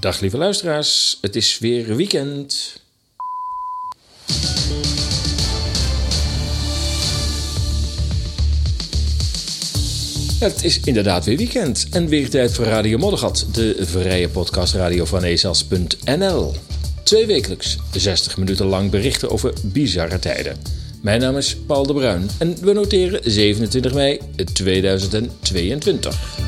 Dag lieve luisteraars, het is weer weekend. Het is inderdaad weer weekend en weer tijd voor Radio Moddergat, de vrije podcastradio van ezas.nl. Twee wekelijks, 60 minuten lang berichten over bizarre tijden. Mijn naam is Paul de Bruin en we noteren 27 mei 2022.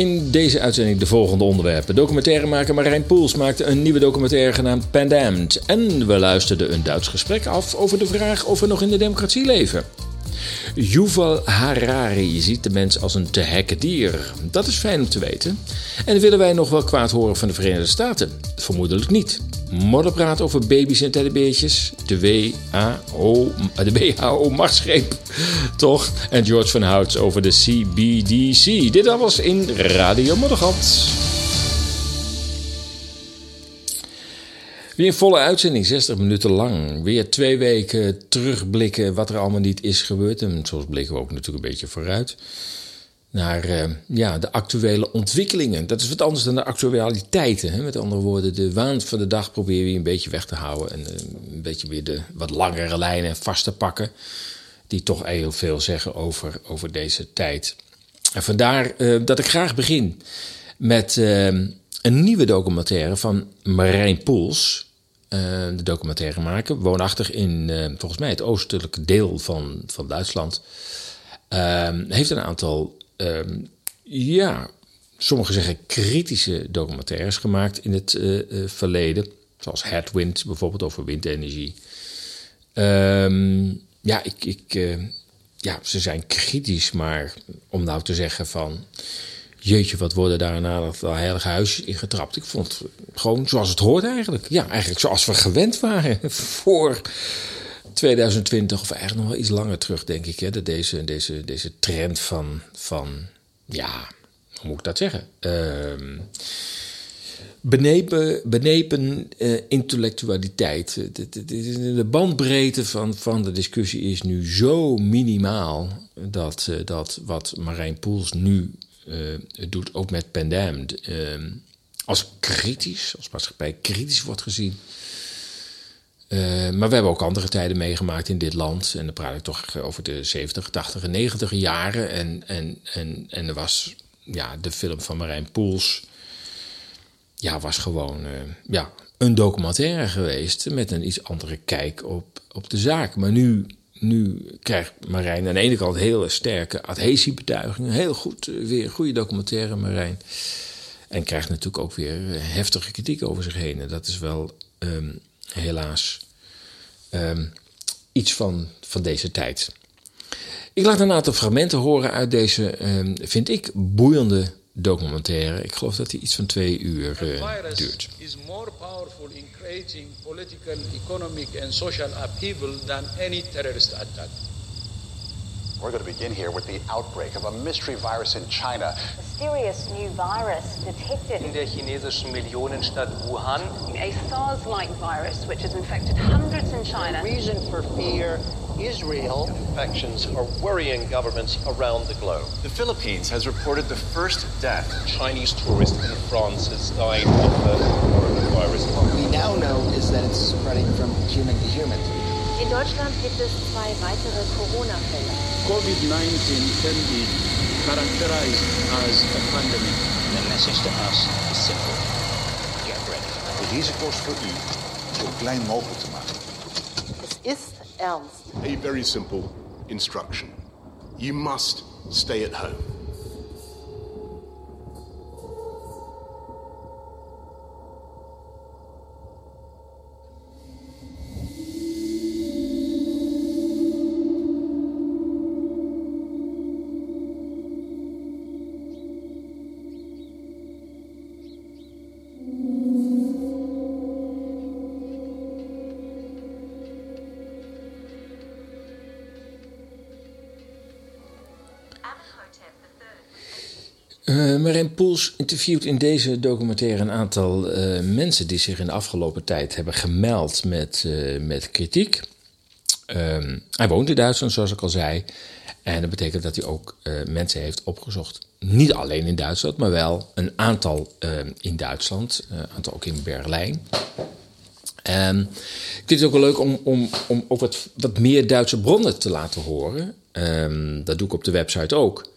In deze uitzending de volgende onderwerpen. Documentairemaker Marijn Poels maakte een nieuwe documentaire genaamd Pandemd. En we luisterden een Duits gesprek af over de vraag of we nog in de democratie leven. Yuval Harari ziet de mens als een te hekken dier. Dat is fijn om te weten. En willen wij nog wel kwaad horen van de Verenigde Staten? Vermoedelijk niet. Modderpraat over baby's en teddybeertjes. De WHO, de WHO machtsgreep. Toch? En George van Houts over de CBDC. Dit alles in Radio Moddergat. Weer volle uitzending, 60 minuten lang. Weer twee weken terugblikken wat er allemaal niet is gebeurd. En soms blikken we ook natuurlijk een beetje vooruit. Naar uh, ja, de actuele ontwikkelingen. Dat is wat anders dan de actualiteiten. Hè? Met andere woorden, de waan van de dag proberen we een beetje weg te houden. En uh, een beetje weer de wat langere lijnen vast te pakken. Die toch heel veel zeggen over, over deze tijd. En vandaar uh, dat ik graag begin met een nieuwe documentaire van Marijn Poels. De documentaire maken. Woonachtig in volgens mij het oostelijke deel van, van Duitsland. Heeft een aantal, ja, sommigen zeggen kritische documentaires gemaakt in het verleden. Zoals Headwind bijvoorbeeld over windenergie. Ehm, ja, ik, ik, ja, ze zijn kritisch, maar om nou te zeggen van jeetje, wat worden daar na dat heilige huis in getrapt. Ik vond het gewoon zoals het hoort eigenlijk. Ja, eigenlijk zoals we gewend waren voor 2020 of eigenlijk nog wel iets langer terug, denk ik. Hè, dat deze, deze, deze trend van, van, ja, hoe moet ik dat zeggen? Uh, benepen, benepen uh, intellectualiteit. De, bandbreedte van, van de discussie is nu zo minimaal dat, uh, dat wat Marijn Poels nu uh, doet, ook met Pandemd, uh, als kritisch, als maatschappij kritisch wordt gezien. Uh, maar we hebben ook andere tijden meegemaakt in dit land. En dan praat ik toch over de 70, 80 en 90 jaren. En, en, en, en er was ja, de film van Marijn Poels. Ja, was gewoon ja, een documentaire geweest. Met een iets andere kijk op, op de zaak. Maar nu nu krijgt Marijn aan de ene kant hele sterke adhesiebetuigingen. Heel goed, weer een goede documentaire, Marijn. En krijgt natuurlijk ook weer heftige kritiek over zich heen. En dat is wel um, helaas um, iets van, van deze tijd. Ik laat een aantal fragmenten horen uit deze, um, vind ik, boeiende documentaire. Ik geloof dat die iets van twee uur uh, duurt. is more powerful in creating political, economic and social upheaval than any terrorist attack. We're going to begin here with the outbreak of a mystery virus in China. Mysterious new virus detected in der chinesischen Millionenstadt Wuhan. A SARS-like virus which has infected hundreds in China. The reason for fear is real. Infections are worrying governments around the globe. The Philippines has reported the first death. A Chinese tourist in France has died of the coronavirus. What we now know is that it's spreading from human to human. In Deutschland gibt es zwei weitere Corona-Fälle. COVID-19 can be characterized as a pandemic. The message to us is simple. Get ready. De risico's voor u zo klein mogelijk te maken. Het is ernst. A very simple instruction. You must stay at home. Marijn Poels interviewt in deze documentaire een aantal uh, mensen die zich in de afgelopen tijd hebben gemeld met, uh, met kritiek. Ehm, hij woont in Duitsland, zoals ik al zei. En dat betekent dat hij ook uh, mensen heeft opgezocht. Niet alleen in Duitsland, maar wel een aantal in Duitsland. Een aantal ook in Berlijn. En ik vind het ook wel leuk om, om, om ook wat, wat meer Duitse bronnen te laten horen. Um, dat doe ik op de website ook.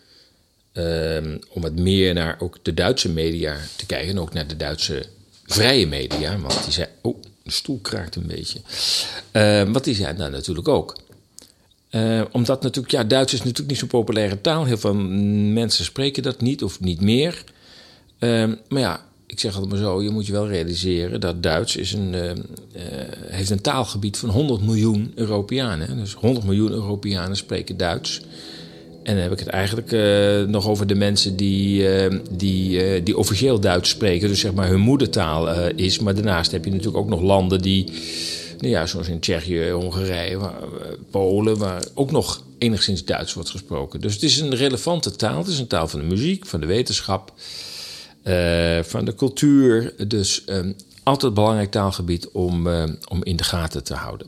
Um, om wat meer naar ook de Duitse media te kijken. En ook naar de Duitse vrije media. Want die zei. Oh, de stoel kraakt een beetje. Uh, wat die zijn daar natuurlijk ook. Uh, omdat natuurlijk, ja, Duits is natuurlijk niet zo'n populaire taal. Heel veel mensen spreken dat niet of niet meer. Maar ja, ik zeg altijd maar zo, je moet je wel realiseren dat Duits is een, uh, heeft een taalgebied van 100 miljoen Europeanen. Dus 100 miljoen Europeanen spreken Duits. En dan heb ik het eigenlijk uh, nog over de mensen die, uh, die, uh, die officieel Duits spreken, dus zeg maar hun moedertaal is. Maar daarnaast heb je natuurlijk ook nog landen die, nou ja, zoals in Tsjechië, Hongarije, Polen, waar ook nog enigszins Duits wordt gesproken. Dus het is een relevante taal. Het is een taal van de muziek, van de wetenschap, van de cultuur. Dus um, altijd belangrijk taalgebied om, om in de gaten te houden.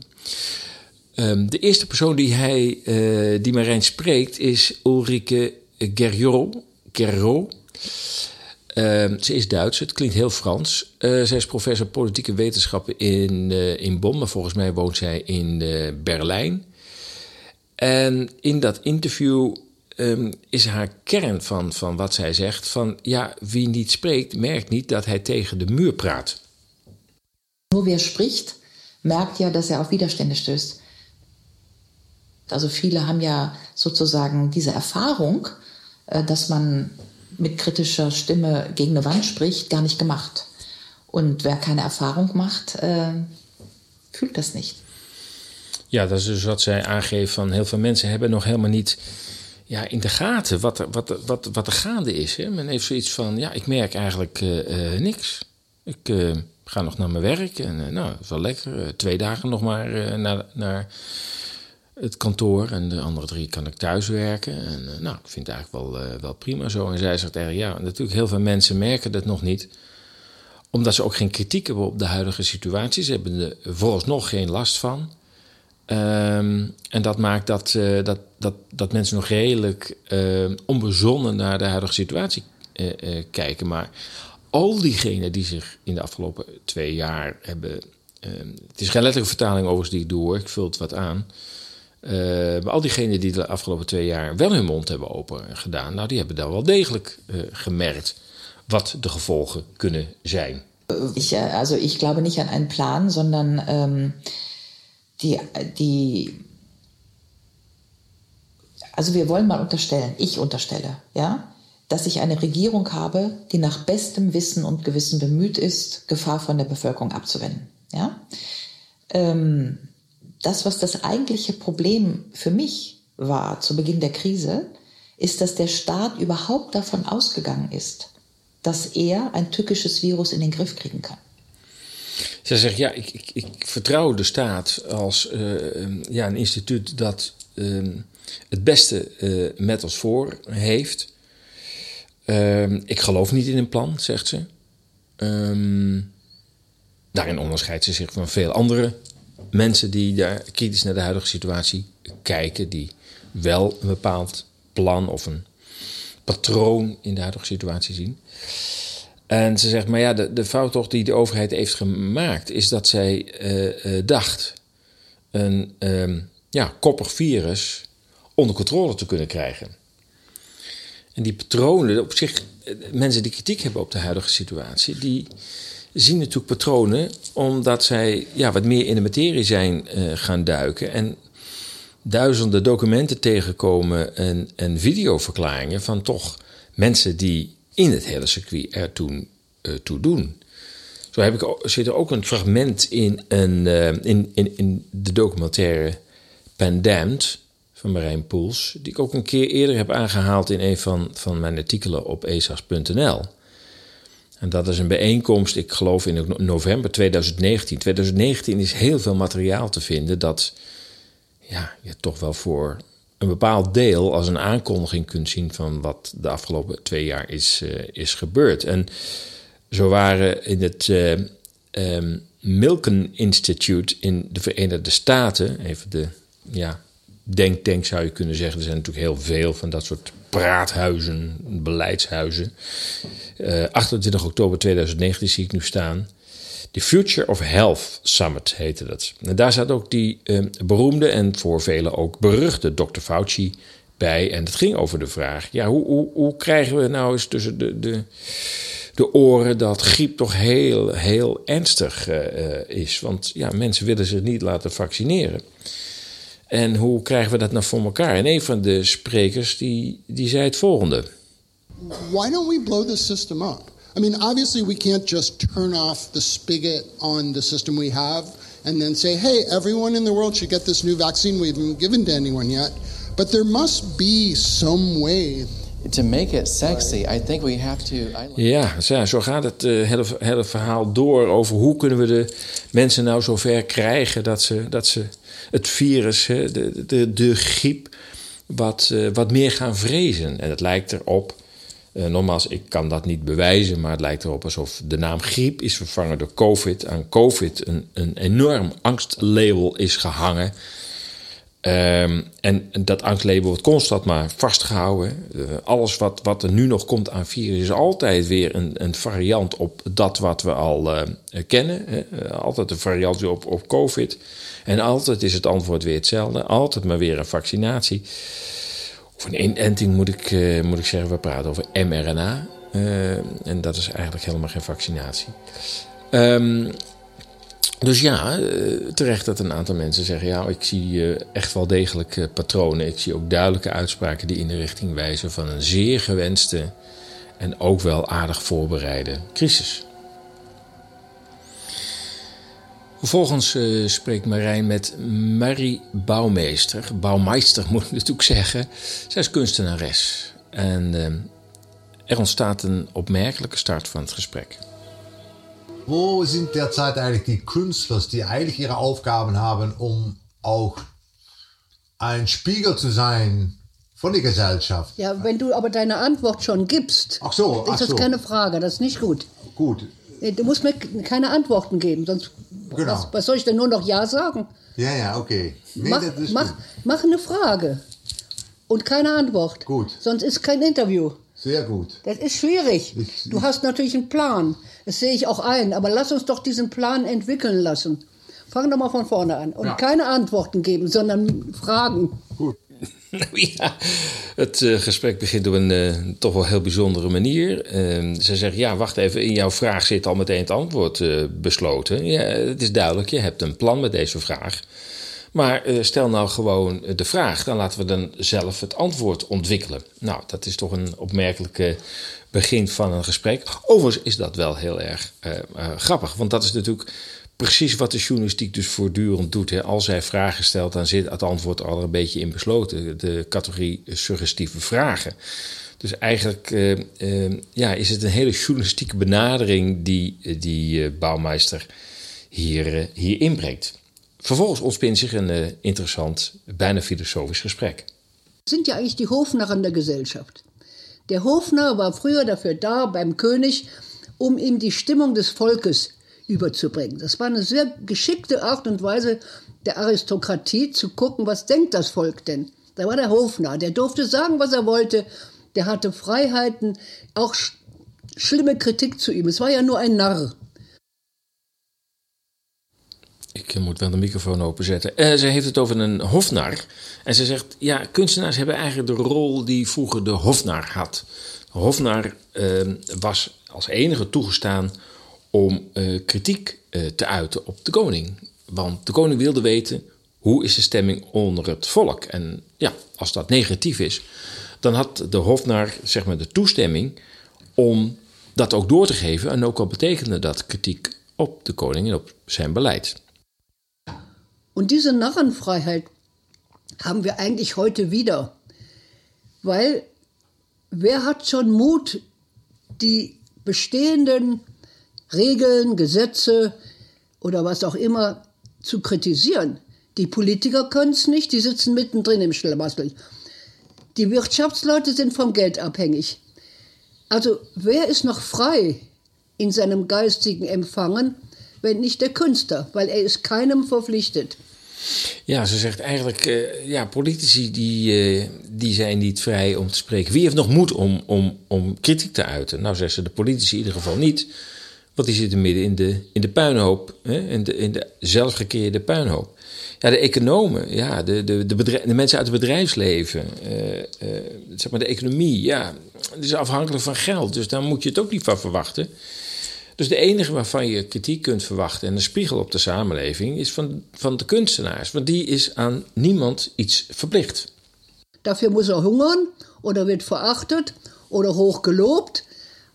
Um, de eerste persoon die, hij, uh, die Marijn spreekt is Ulrike Gerro. Gerro. Uh, ze is Duits, het klinkt heel Frans. Uh, zij is professor politieke wetenschappen in, uh, in Bonn, maar volgens mij woont zij in Berlijn. En in dat interview um, is haar kern van, van wat zij zegt: van ja, wie niet spreekt, merkt niet dat hij tegen de muur praat. Nur wer spricht, merkt ja, dass er auf Widerstände stößt. Also viele haben ja sozusagen diese Erfahrung, äh, dass man mit kritischer Stimme gegen eine Wand spricht, gar nicht gemacht. Und wer keine Erfahrung macht, äh, fühlt das nicht. Ja, dat is dus wat zij aangeeft van heel veel mensen hebben nog helemaal niet ja, in de gaten wat er, wat, wat, wat er gaande is. Hè? Men heeft zoiets van, ja, ik merk eigenlijk uh, uh, niks. Ik uh, ga nog naar mijn werk en nou, is wel lekker. twee dagen nog maar naar, naar het kantoor. En de andere drie kan ik thuis werken. En uh, nou, ik vind het eigenlijk wel, uh, wel prima zo. En zij zegt eigenlijk, ja, natuurlijk heel veel mensen merken dat nog niet. Omdat ze ook geen kritiek hebben op de huidige situatie. Ze hebben er vooralsnog geen last van. Um, en dat maakt dat, uh, dat, dat, dat mensen nog redelijk onbezonnen naar de huidige situatie kijken. Maar al diegenen die zich in de afgelopen twee jaar hebben... het is geen letterlijke vertaling overigens die ik doe hoor, ik vul het wat aan... Uh, maar al diegenen die de afgelopen twee jaar wel hun mond hebben open gedaan, nou, die hebben dan wel degelijk uh, gemerkt wat de gevolgen kunnen zijn. Ich, also ich glaube nicht an einen Plan, sondern ähm, die, die, also wir wollen mal unterstellen, ich unterstelle, ja, dass ich eine Regierung habe, die nach bestem Wissen und Gewissen bemüht ist, Gefahr von der Bevölkerung abzuwenden. Ja? Ähm, das, was das eigentliche Problem für mich war zu Beginn der Krise, ist, dass der Staat überhaupt davon ausgegangen ist, dass er ein tückisches Virus in den Griff kriegen kann. Zij zegt, ja, ik, ik, ik vertrouw de staat als uh, ja, een instituut dat uh, het beste uh, met ons voor heeft. Ehm, ik geloof niet in een plan, zegt ze. Ehm, daarin onderscheidt ze zich van veel andere mensen die daar kritisch naar de huidige situatie kijken, die wel een bepaald plan of een patroon in de huidige situatie zien. En ze zegt, maar ja, de, de fout toch die de overheid heeft gemaakt, is dat zij uh, uh, dacht een uh, ja, koppig virus onder controle te kunnen krijgen. En die patronen, op zich, eh, mensen die kritiek hebben op de huidige situatie, die zien natuurlijk patronen omdat zij ja, wat meer in de materie zijn uh, gaan duiken. En duizenden documenten tegenkomen en, en videoverklaringen van toch mensen die in het hele circuit er toen uh, toe doen. Zo heb ik, zit er ook een fragment in, een, uh, in, in, in de documentaire Pandemd van Marijn Poels, die ik ook een keer eerder heb aangehaald in een van, van mijn artikelen op esas.nl. En dat is een bijeenkomst, ik geloof in november 2019. 2019 is heel veel materiaal te vinden dat ja, je toch wel voor een bepaald deel als een aankondiging kunt zien van wat de afgelopen twee jaar is, uh, is gebeurd. En zo waren in het uh, um, Milken Institute in de Verenigde Staten, even de ja, denktank zou je kunnen zeggen. Er zijn natuurlijk heel veel van dat soort praathuizen, beleidshuizen. Uh, 28 oktober 2019 zie ik nu staan. De Future of Health Summit heette dat. En daar zat ook die uh, beroemde en voor velen ook beruchte Dr. Fauci bij. En het ging over de vraag: ja, hoe, hoe, hoe krijgen we nou eens tussen de, de, de oren dat griep toch heel, heel ernstig uh, is? Want ja, mensen willen zich niet laten vaccineren. En hoe krijgen we dat nou voor elkaar? En een van de sprekers die, die zei het volgende. Why don't we blow the system up? I mean, obviously we can't just turn off the spigot on the system we have and then say, hey, everyone in the world should get this new vaccine we haven't given to anyone yet. But there must be some way to make it sexy, I think we have to. Ja, zo gaat het uh, hele, hele verhaal door over hoe kunnen we de mensen nou zover krijgen dat ze, dat ze het virus, de, de, de griep, wat, uh, wat meer gaan vrezen. En het lijkt erop, uh, nogmaals, ik kan dat niet bewijzen, maar het lijkt erop alsof de naam griep is vervangen door COVID. Aan COVID een, een enorm angstlabel is gehangen. Um, en dat angstlabel wordt constant maar vastgehouden. Uh, alles wat, wat er nu nog komt aan virus is altijd weer een, een variant op dat wat we al uh, kennen. Hè? altijd een variant op, op COVID. En altijd is het antwoord weer hetzelfde. Altijd maar weer een vaccinatie. Of een inenting moet ik, moet ik zeggen. We praten over mRNA. en dat is eigenlijk helemaal geen vaccinatie. Um, dus ja, terecht dat een aantal mensen zeggen: ja, ik zie echt wel degelijk patronen. Ik zie ook duidelijke uitspraken die in de richting wijzen van een zeer gewenste en ook wel aardig voorbereide crisis. Vervolgens spreekt Marijn met Marie Bouwmeester. Bouwmeister moet ik natuurlijk zeggen. Zij is kunstenares. En er ontstaat een opmerkelijke start van het gesprek. Wo sind derzeit eigentlich die Künstler, die eigentlich ihre Aufgaben haben, um auch ein Spiegel zu sein von der Gesellschaft? Ja, wenn du aber deine Antwort schon gibst, ach so, ach ist das so. keine Frage, das ist nicht gut. Gut. Du musst mir keine Antworten geben, sonst genau. was, was, soll ich denn nur noch Ja sagen? Ja, ja, okay. Nee, mach, mach, mach eine Frage und keine Antwort. Gut. Sonst ist kein Interview. Sehr gut. Das ist schwierig. Ich, du hast natürlich einen Plan. Das sehe ich auch ein. Aber lass uns doch diesen Plan entwickeln lassen. Fang doch mal von vorne an. Und Ja. keine Antworten geben, sondern Fragen. Goed. Nou ja, het eh, gesprek begint op een eh, toch wel heel bijzondere manier. Eh, ze zegt, ja, wacht even, in jouw vraag zit al meteen het antwoord eh, besloten. Ja, het is duidelijk, je hebt een plan met deze vraag. Maar eh, stel nou gewoon de vraag, dan laten we dan zelf het antwoord ontwikkelen. Nou, dat is toch een opmerkelijke begin van een gesprek. Overigens is dat wel heel erg eh, eh, grappig, want dat is natuurlijk precies wat de journalistiek dus voortdurend doet. Hè. Als hij vragen stelt, dan zit het antwoord al een beetje in besloten. De categorie suggestieve vragen. Dus eigenlijk eh, ja, is het een hele journalistieke benadering die, die Bouwmeister hier, hier inbrengt. Vervolgens ontspint zich een interessant, bijna filosofisch gesprek. sind ja eigentlich die Hofnarren der Gesellschaft. Der Hofnarr war früher dafür da, beim König, um ihm die Stimmung des Volkes überzubringen. Das war eine sehr geschickte Art und Weise der Aristokratie zu gucken, was denkt das Volk denn. Da war der Hofnarr, der durfte sagen, was er wollte, der hatte Freiheiten, auch sch schlimme Kritik zu ihm. Es war ja nur ein Narr. Ik eh, moet wel de microfoon openzetten. Eh ze heeft het over een hofnar. En ze zegt, ja, kunstenaars hebben eigenlijk de rol die vroeger de hofnar had. De hofnar eh, was als enige toegestaan om eh, kritiek te uiten op de koning. Want de koning wilde weten, hoe is de stemming onder het volk? En ja, als dat negatief is, dan had de hofnar zeg maar de toestemming om dat ook door te geven. En ook al betekende dat kritiek op de koning en op zijn beleid. Und diese Narrenfreiheit haben wir eigentlich heute wieder. Weil wer hat schon Mut, die bestehenden Regeln, Gesetze oder was auch immer zu kritisieren? Die Politiker können es nicht, die sitzen mittendrin im Schlamassel. Die Wirtschaftsleute sind vom Geld abhängig. Also wer ist noch frei in seinem geistigen Empfangen, wenn nicht der Künstler, weil er ist keinem verpflichtet. Ja, ze zegt eigenlijk, uh, ja, politici die, uh, die zijn niet vrij om te spreken. Wie heeft nog moed om, om, om kritiek te uiten? Nou, zegt ze, de politici in ieder geval niet. Want die zitten midden in de, in de puinhoop, hè? In, de, in de zelfgekeerde puinhoop. Ja, de economen, ja, de, de, de, mensen uit het bedrijfsleven, uh, zeg maar de economie, ja, het is afhankelijk van geld. Dus daar moet je het ook niet van verwachten. Dus de enige waarvan je kritiek kunt verwachten en een spiegel op de samenleving is van, van de kunstenaars. Want die is aan niemand iets verplicht. Dafür muss er hungern oder wird verachtet oder hoch gelobt.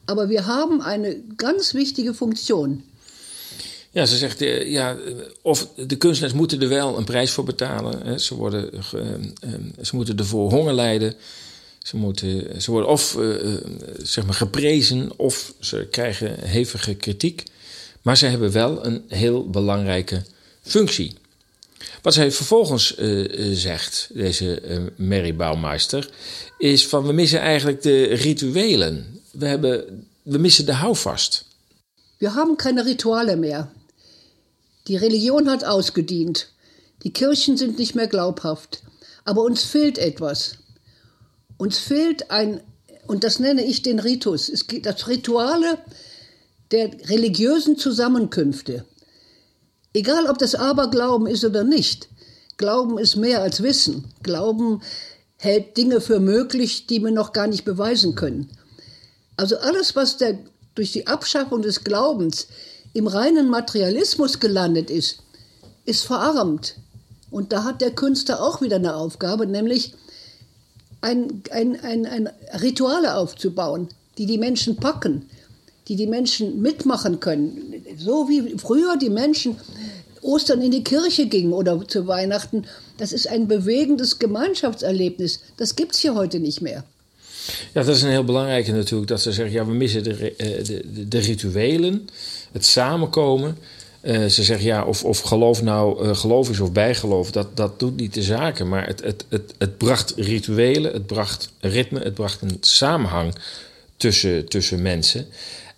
Aber wir haben eine ganz wichtige Funktion. Ja, ze zegt, eh, ja, of de kunstenaars moeten er wel een prijs voor betalen. Ze, worden, eh, ze moeten ervoor honger lijden. Ze, moeten, ze worden of uh, zeg maar geprezen of ze krijgen hevige kritiek. Maar ze hebben wel een heel belangrijke functie. Wat zij vervolgens uh, zegt, deze uh, Mary is van we missen eigenlijk de rituelen. We, hebben, we missen de houvast. We hebben geen Rituale meer. Die Religion hat ausgedient. Die Kirchen sind nicht mehr glaubhaft. Aber uns fehlt etwas. Uns fehlt ein, und das nenne ich den Ritus, es geht das Rituale der religiösen Zusammenkünfte. Egal, ob das Aberglauben ist oder nicht. Glauben ist mehr als Wissen. Glauben hält Dinge für möglich, die wir noch gar nicht beweisen können. Also alles, was der, durch die Abschaffung des Glaubens im reinen Materialismus gelandet ist, ist verarmt. Und da hat der Künstler auch wieder eine Aufgabe, nämlich ein, ein, ein, ein Rituale aufzubauen, die die Menschen packen, die die Menschen mitmachen können. So wie früher die Menschen Ostern in die Kirche gingen oder zu Weihnachten. Das ist ein bewegendes Gemeinschaftserlebnis. Das gibt es hier heute nicht mehr. Ja, dat is een heel belangrijke natuurlijk. Dat ze zeggen, ja, we missen de, de, de, de rituelen, het samenkomen. Uh, ze zeggen ja, of, of geloof nou uh, geloof is of bijgeloof, dat, dat doet niet de zaken. Maar het, het, het, het bracht rituelen, het bracht ritme, het bracht een samenhang tussen, tussen mensen.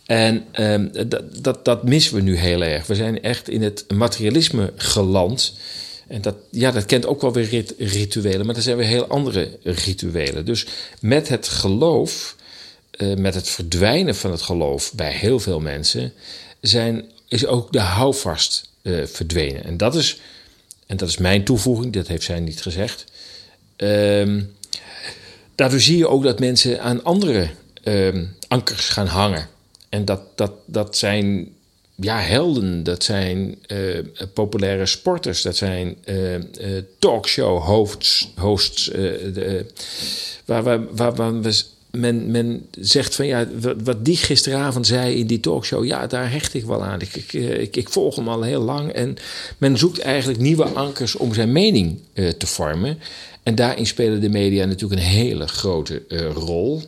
En um, dat, dat, dat missen we nu heel erg. We zijn echt in het materialisme geland. En dat, ja, dat kent ook wel weer rit, rituelen, maar dat zijn weer heel andere rituelen. Dus met het geloof, uh, met het verdwijnen van het geloof bij heel veel mensen, zijn is ook de houvast uh, verdwenen. En dat, is, en dat is mijn toevoeging, dat heeft zij niet gezegd. Um, daardoor zie je ook dat mensen aan andere um, ankers gaan hangen. En dat, dat, dat zijn ja, helden, dat zijn uh, populaire sporters, dat zijn uh, talkshow hosts, hosts waar, waar, waar, waar we men, men zegt van ja, wat die gisteravond zei in die talkshow, ja, daar hecht ik wel aan. Ik, ik, ik, ik volg hem al heel lang. En men zoekt eigenlijk nieuwe ankers om zijn mening uh, te vormen. En daarin spelen de media natuurlijk een hele grote uh, rol.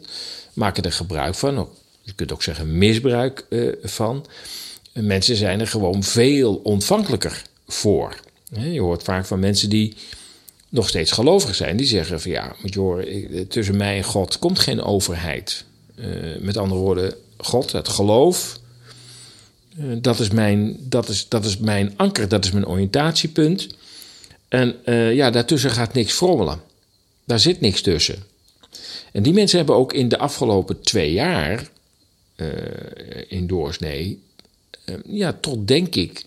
Maken er gebruik van. Je kunt ook zeggen misbruik van. Mensen zijn er gewoon veel ontvankelijker voor. Je hoort vaak van mensen die nog steeds gelovig zijn, die zeggen van ja, moet je horen, tussen mij en God komt geen overheid. Uh, met andere woorden, God, het geloof, uh, dat, is mijn, dat, is, dat is mijn anker, dat is mijn oriëntatiepunt. En uh, ja, daartussen gaat niks frommelen. Daar zit niks tussen. En die mensen hebben ook in de afgelopen twee jaar in doorsnee, ja, tot denk ik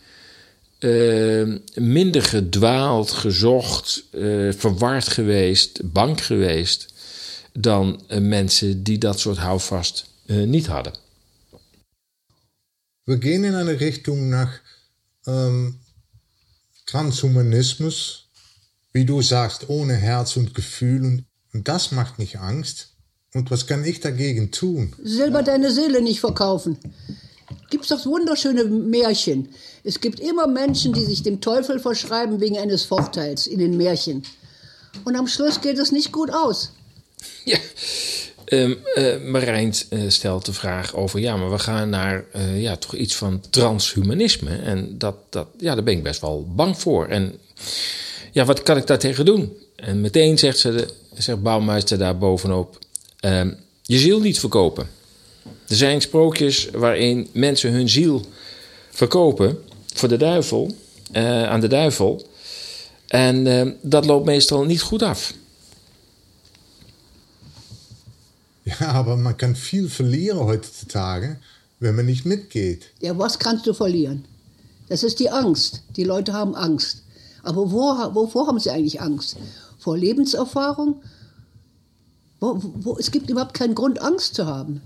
uh, minder gedwaald, gezocht, uh, verward geweest, bang geweest dan uh, mensen die dat soort houvast niet hadden. We gaan in eine Richtung nach ähm, Transhumanismus, wie du sagst, ohne Herz und Gefühl. Und, und das macht mich Angst. Und was kann ich dagegen tun? Selber deine Seele nicht verkaufen. Gibt es doch wunderschöne Märchen. Es gibt immer Menschen, die sich dem Teufel verschreiben wegen eines Vorteils in den Märchen. Und am Schluss geht es nicht gut aus. Ja, um, uh, stelt de vraag over, ja, maar we gaan naar uh, ja, toch iets van transhumanisme. En dat, dat, ja, daar ben ik best wel bang voor. En ja, wat kan ik daar tegen doen? En meteen zegt, ze, zegt Bouwmeister daar bovenop, ehm, je ziel niet verkopen. Er zijn sprookjes waarin mensen hun ziel verkopen voor de duivel, uh, aan de duivel. En uh, dat loopt meestal niet goed af. Ja, aber man kann viel verlieren heutzutage, wenn man nicht mitgeht. Ja, was kannst du verlieren? Das ist die Angst. Die Leute haben Angst. Aber wo, wovor haben sie eigentlich Angst? Vor Lebenserfahrung? Wo, wo, es gibt überhaupt keinen Grund, Angst zu haben.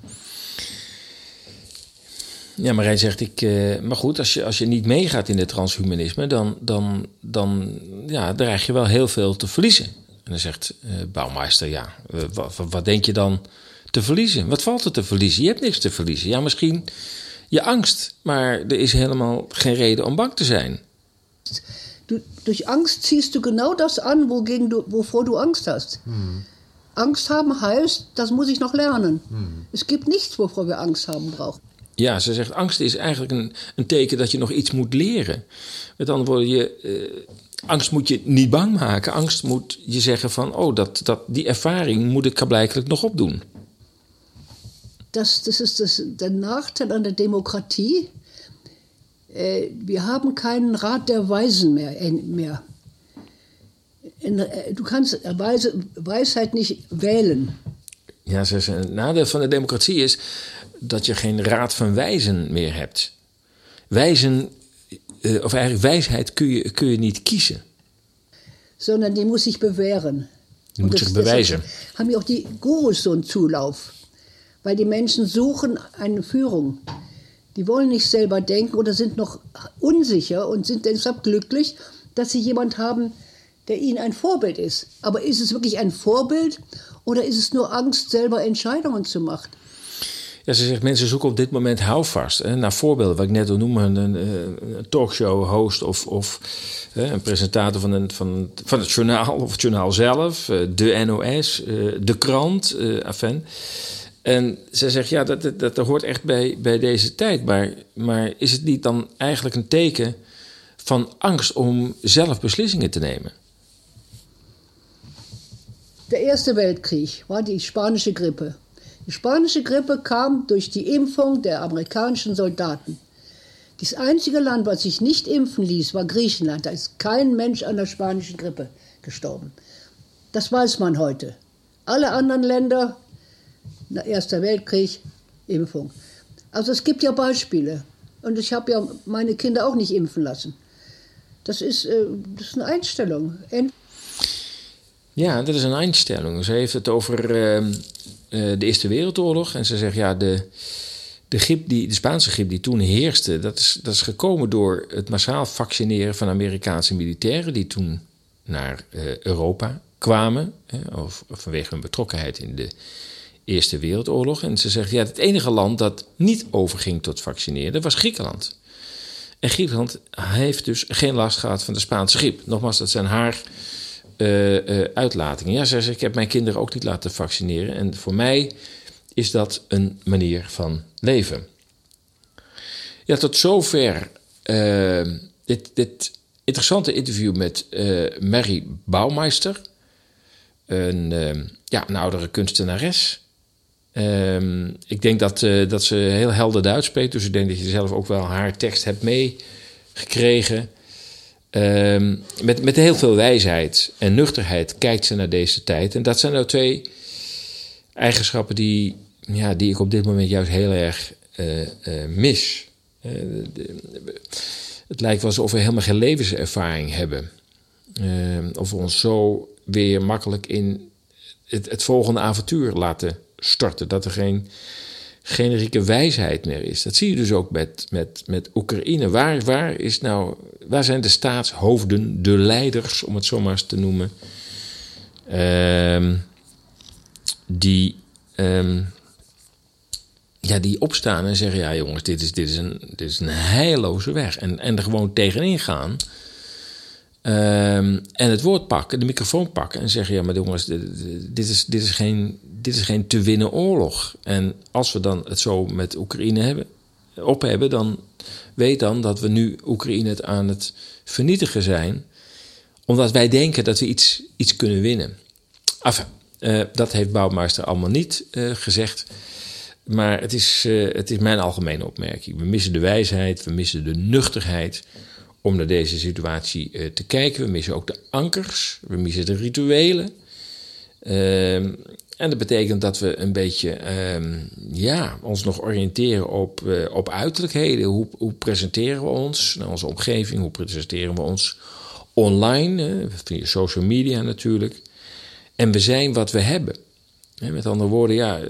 Ja, Marijn zegt ik. Uh, maar goed, als je, als je niet meegaat in het transhumanisme, dan, dan, dan ja, dreig je wel heel veel te verliezen. En dan zegt uh, Bouwmeister: Ja, uh, wat, wat denk je dan te verliezen? Wat valt er te verliezen? Je hebt niks te verliezen. Ja, misschien je angst, maar er is helemaal geen reden om bang te zijn. Du, durch Angst ziehst du genau das an, wogegen du, wovor du Angst hast. Hm. Angst haben heißt, das muss ich noch lernen. Hm. Es gibt nichts, wovor wir Angst haben brauchen. Ja, ze zegt angst is eigenlijk een, een teken dat je nog iets moet leren. Met andere woorden, je, uh, angst moet je niet bang maken. Angst moet je zeggen van, oh, dat, dat, die ervaring moet ik blijkbaar nog opdoen. Das, das ist das, der Nachteil an der Demokratie. Äh, wir haben keinen Rat der Weisen mehr. mehr. Äh, du kannst Weise, Weisheit nicht wählen. Ja, ze zegt, een nadeel van de democratie is dat je geen raad van wijzen meer hebt. Wijzen, uh, of eigenlijk wijsheid kun je, kun je niet kiezen. Sondern die muss sich bewähren. Die moet zich bewijzen. Haben ja auch die Gurus so einen Zulauf. Weil die Menschen suchen eine Führung. Die wollen nicht selber denken oder sind noch unsicher und sind deshalb glücklich, dass sie jemand haben, der ihnen ein Vorbild ist. Aber ist es wirklich ein Vorbild oder ist es nur Angst, selber Entscheidungen zu machen? Ja, ze zegt mensen zoeken op dit moment houvast. Hè, naar voorbeelden, wat ik net al noemde, een, een talkshow-host of, of hè, een presentator van, een, van, van het journaal of het journaal zelf, eh, de NOS, eh, de krant, Afen. En ze zegt, ja, dat, dat, hoort echt bij, bij deze tijd. Maar, maar is het niet dan eigenlijk een teken van angst om zelf beslissingen te nemen? De Eerste war die spanische Grippe. Die spanische Grippe kam durch die Impfung der amerikanischen Soldaten. Das einzige Land, was sich nicht impfen ließ, war Griechenland. Da ist kein Mensch an der spanischen Grippe gestorben. Das weiß man heute. Alle anderen Länder, Erster Weltkrieg, Impfung. Also es gibt ja Beispiele. Und ich habe ja meine Kinder auch nicht impfen lassen. Das ist, äh, das ist eine Einstellung. Ent ja, dat is een Einstellung. Ze heeft het over uh, uh, de Eerste Wereldoorlog. En ze zegt, ja, de, de, griep die, de Spaanse griep die toen heerste... Dat is, dat is gekomen door het massaal vaccineren van Amerikaanse militairen... die toen naar uh, Europa kwamen. of, of vanwege hun betrokkenheid in de Eerste Wereldoorlog. En ze zegt, ja, het enige land dat niet overging tot vaccineren... was Griekenland. En Griekenland heeft dus geen last gehad van de Spaanse griep. Nogmaals, dat zijn haar uitlatingen. Ja, zei ze, ik heb mijn kinderen ook niet laten vaccineren. En voor mij is dat een manier van leven. Ja, tot zover uh, dit, dit, interessante interview met Mary Bouwmeister. Een, ja, een oudere kunstenares. Ehm, ik denk dat, dat ze heel helder Duits spreekt. Dus ik denk dat je zelf ook wel haar tekst hebt meegekregen. Um, met, met heel veel wijsheid en nuchterheid kijkt ze naar deze tijd. En dat zijn nou twee eigenschappen die, ja, die ik op dit moment juist heel erg uh, uh, mis. De, het lijkt wel alsof we helemaal geen levenservaring hebben. Ehm, of we ons zo weer makkelijk in het, het volgende avontuur laten starten. Dat er geen generieke wijsheid meer is. Dat zie je dus ook met, met, met Oekraïne. Waar, waar, is nou, waar zijn de staatshoofden, de leiders, om het zo maar eens te noemen, um, die, um, ja, die opstaan en zeggen: Ja, jongens, dit is, dit is, een, dit is een heilloze weg. En, en er gewoon tegenin gaan. Um, en het woord pakken, de microfoon pakken en zeggen: Ja, maar jongens, dit, is, dit, is geen, dit is geen te winnen oorlog. En als we dan het zo met Oekraïne hebben, op hebben, dan weet dan dat we nu Oekraïne het aan het vernietigen zijn, omdat wij denken dat we iets, iets kunnen winnen. Enfin, uh, dat heeft Bouwmeister allemaal niet uh, gezegd. Maar het is, uh, het is mijn algemene opmerking. We missen de wijsheid, we missen de nuchterheid om naar deze situatie uh, te kijken. We missen ook de ankers, we missen de rituelen. Ehm, en dat betekent dat we een beetje um, ja, ons nog oriënteren op, uh, op uiterlijkheden. Hoe, hoe, presenteren we ons naar onze omgeving? Hoe presenteren we ons online? Via social media natuurlijk. En we zijn wat we hebben. Met andere woorden, ja,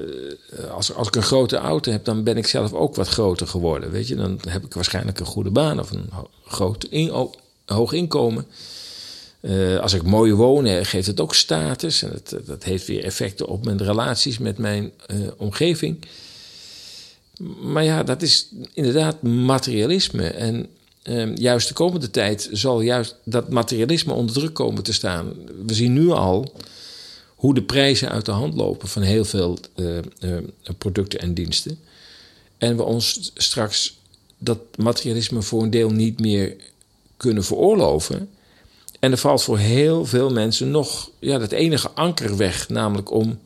als, als ik een grote auto heb, dan ben ik zelf ook wat groter geworden. Weet je, dan heb ik waarschijnlijk een goede baan of een groot hoog inkomen. Uh, als ik mooi woon, geeft het ook status. En dat, dat heeft weer effecten op mijn relaties met mijn omgeving. Maar ja, dat is inderdaad materialisme. En uh, juist de komende tijd zal juist dat materialisme onder druk komen te staan. We zien nu al hoe de prijzen uit de hand lopen van heel veel producten en diensten. En we ons straks dat materialisme voor een deel niet meer kunnen veroorloven. En er valt voor heel veel mensen nog ja, dat enige anker weg, namelijk om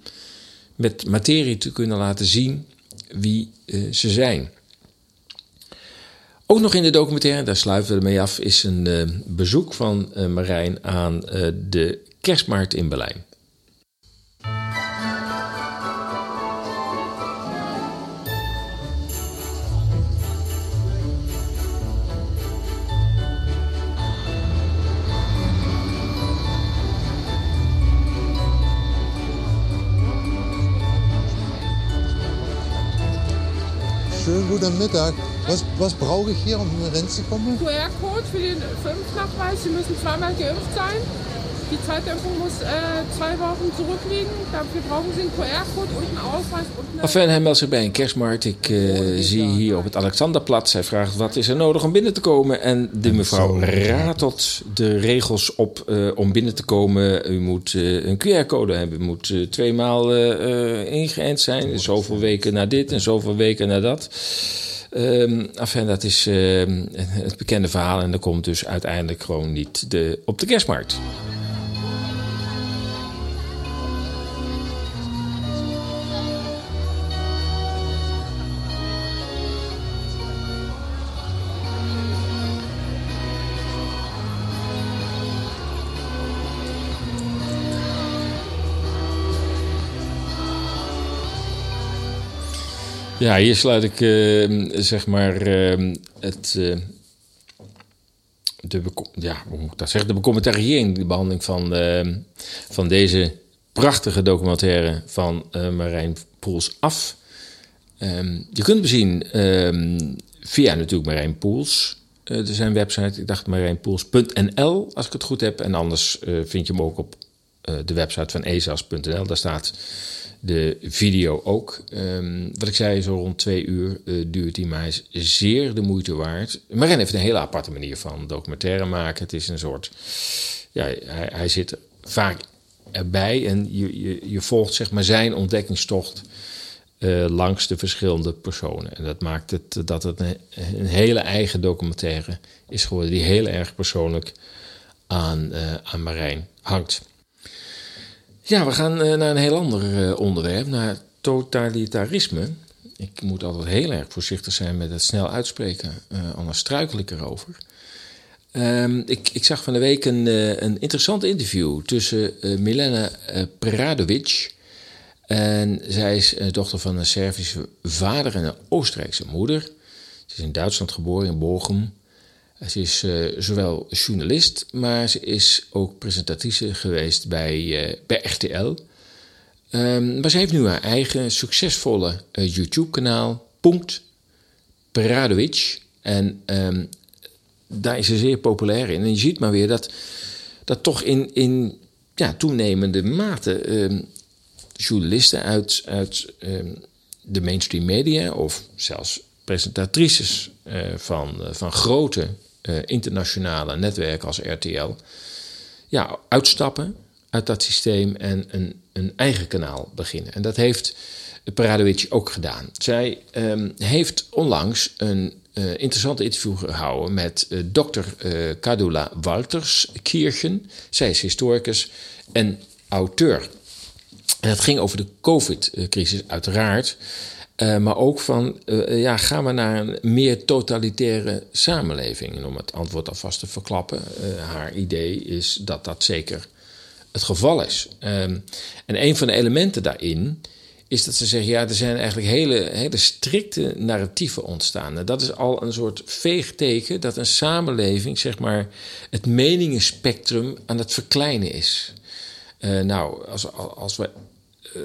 met materie te kunnen laten zien wie uh, ze zijn. Ook nog in de documentaire, daar sluiten we ermee af, is een bezoek van Marijn aan de kerstmarkt in Berlijn. Schönen guten Mittag. Was, was brauche ich hier, um reinzukommen? QR-Code für den Impfnachweis. Sie müssen zweimal geimpft sein. Die zweite Impfung muss äh, zwei Wochen zurückliegen. Dafür brauchen Sie einen QR-Code und einen Ausweis. Und eine hij meldt zich bij een kerstmarkt. Ik uh, zie hier op het Alexanderplatz. Hij vraagt wat is er nodig om binnen te komen. En de mevrouw ratelt de regels op uh, om binnen te komen. U moet uh, een QR-code hebben. U moet twee maal ingeënt zijn. Zoveel weken na dit en zoveel weken na dat. Um, enfin, dat is uh, het bekende verhaal. En dat komt dus uiteindelijk gewoon niet de, op de kerstmarkt. Ja, hier sluit ik uh, zeg maar uh, het. Uh, de, ja, hoe moet ik dat zeggen? De becommentariëring, de behandeling van, van deze prachtige documentaire van Marijn Poels af. Je kunt bezien via natuurlijk Marijn Poels, zijn website. Ik dacht marijnpoels.nl, als ik het goed heb. En anders vind je hem ook op de website van ezas.nl. Daar staat de video ook. Um, wat ik zei, zo rond twee uur uh, duurt die, maar is zeer de moeite waard. Marin heeft een hele aparte manier van documentaire maken. Het is een soort. Ja, hij, hij zit vaak erbij en je, je, je volgt zeg maar zijn ontdekkingstocht. Uh, langs de verschillende personen. En dat maakt het dat het een, hele eigen documentaire is geworden, die heel erg persoonlijk aan, uh, aan Marijn hangt. Ja, we gaan uh, naar een heel ander uh, onderwerp, naar totalitarisme. Ik moet altijd heel erg voorzichtig zijn met het snel uitspreken, uh, anders struikel ik erover. Um, ik, ik, zag van de week een, een interessant interview tussen Milena Preradovic. En zij is dochter van een Servische vader en een Oostenrijkse moeder. Ze is in Duitsland geboren, in Bochum. Ze is uh, zowel journalist, maar ze is ook presentatrice geweest bij, uh, bij RTL. Um, maar ze heeft nu haar eigen succesvolle uh, YouTube-kanaal, Punkt Peradovic. En um, daar is ze zeer populair in. En je ziet maar weer dat, dat toch in, in ja, toenemende mate um, journalisten uit, uit de mainstream media, of zelfs presentatrices van, van grote uh, internationale netwerken als RTL, ja, uitstappen uit dat systeem en een, een eigen kanaal beginnen. En dat heeft Paradovic ook gedaan. Zij um, heeft onlangs een uh, interessant interview gehouden met uh, dokter uh, Kadula Walterskirchen. Zij is historicus en auteur. En het ging over de COVID-crisis, uiteraard. Uh, maar ook van, uh, ja, gaan we naar een meer totalitaire samenleving? En om het antwoord alvast te verklappen, uh, haar idee is dat dat zeker het geval is. Um, en een van de elementen daarin is dat ze zeggen: ja, er zijn eigenlijk hele, hele strikte narratieven ontstaan. Dat is al een soort veegteken dat een samenleving, zeg maar, het meningenspectrum aan het verkleinen is. Nou, als, als we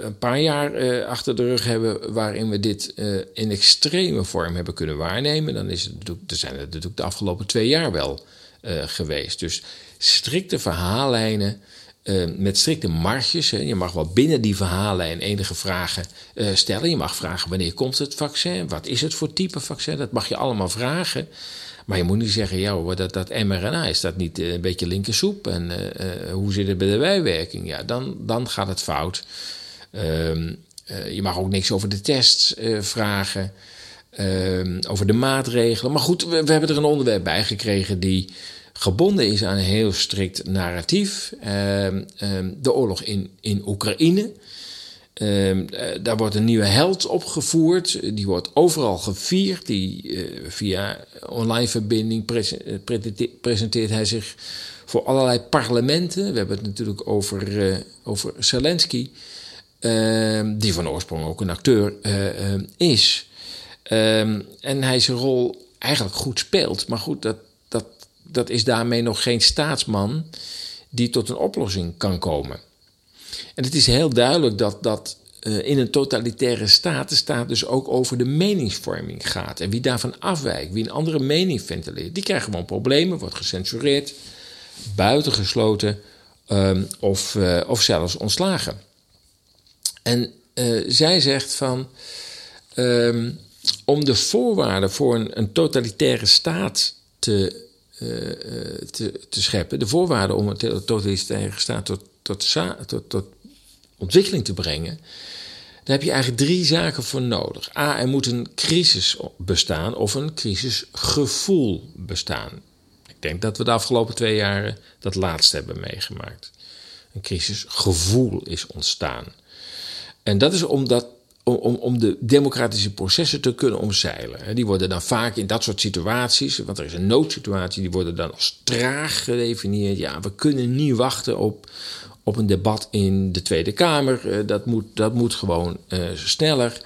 een paar jaar uh, achter de rug hebben waarin we dit uh, in extreme vorm hebben kunnen waarnemen, dan is het, er zijn het natuurlijk de afgelopen twee jaar wel uh, geweest. Dus strikte verhaallijnen met strikte marges. Hè. Je mag wel binnen die verhaallijn enige vragen stellen. Je mag vragen wanneer komt het vaccin? Wat is het voor type vaccin? Dat mag je allemaal vragen. Maar je moet niet zeggen, ja, dat, dat mRNA, is dat niet een beetje linkersoep? En hoe zit het bij de bijwerking? Ja, dan, dan gaat het fout. Um, uh, je mag ook niks over de tests uh, vragen, um, over de maatregelen. Maar goed, we, hebben er een onderwerp bij gekregen die gebonden is aan een heel strikt narratief. Um, de oorlog in, in Oekraïne. Uh, daar wordt een nieuwe held opgevoerd. Die wordt overal gevierd. Die, via online verbinding presenteert hij zich voor allerlei parlementen. We hebben het natuurlijk over, over Zelensky. Uh, die van oorsprong ook een acteur uh, uh, is. Ehm, en hij zijn rol eigenlijk goed speelt. Maar goed, dat, dat, dat is daarmee nog geen staatsman die tot een oplossing kan komen. En het is heel duidelijk dat dat in een totalitaire staat de staat dus ook over de meningsvorming gaat. En wie daarvan afwijkt, wie een andere mening ventileert, die krijgt gewoon problemen, wordt gecensureerd, buitengesloten of, of zelfs ontslagen. En uh, zij zegt van. Um, om de voorwaarden voor een, een totalitaire staat te, uh, te, te, scheppen, de voorwaarden om een totalitaire staat tot, tot, tot, tot ontwikkeling te brengen, daar heb je eigenlijk drie zaken voor nodig. A, er moet een crisis bestaan of een crisisgevoel bestaan. Ik denk dat we de afgelopen twee jaren dat laatste hebben meegemaakt. Een crisisgevoel is ontstaan. En dat is omdat, om, om de democratische processen te kunnen omzeilen. Die worden dan vaak in dat soort situaties, want er is een noodsituatie, die worden dan als traag gedefinieerd. Ja, we kunnen niet wachten op, op een debat in de Tweede Kamer. Eh, dat moet, dat moet gewoon uh, sneller.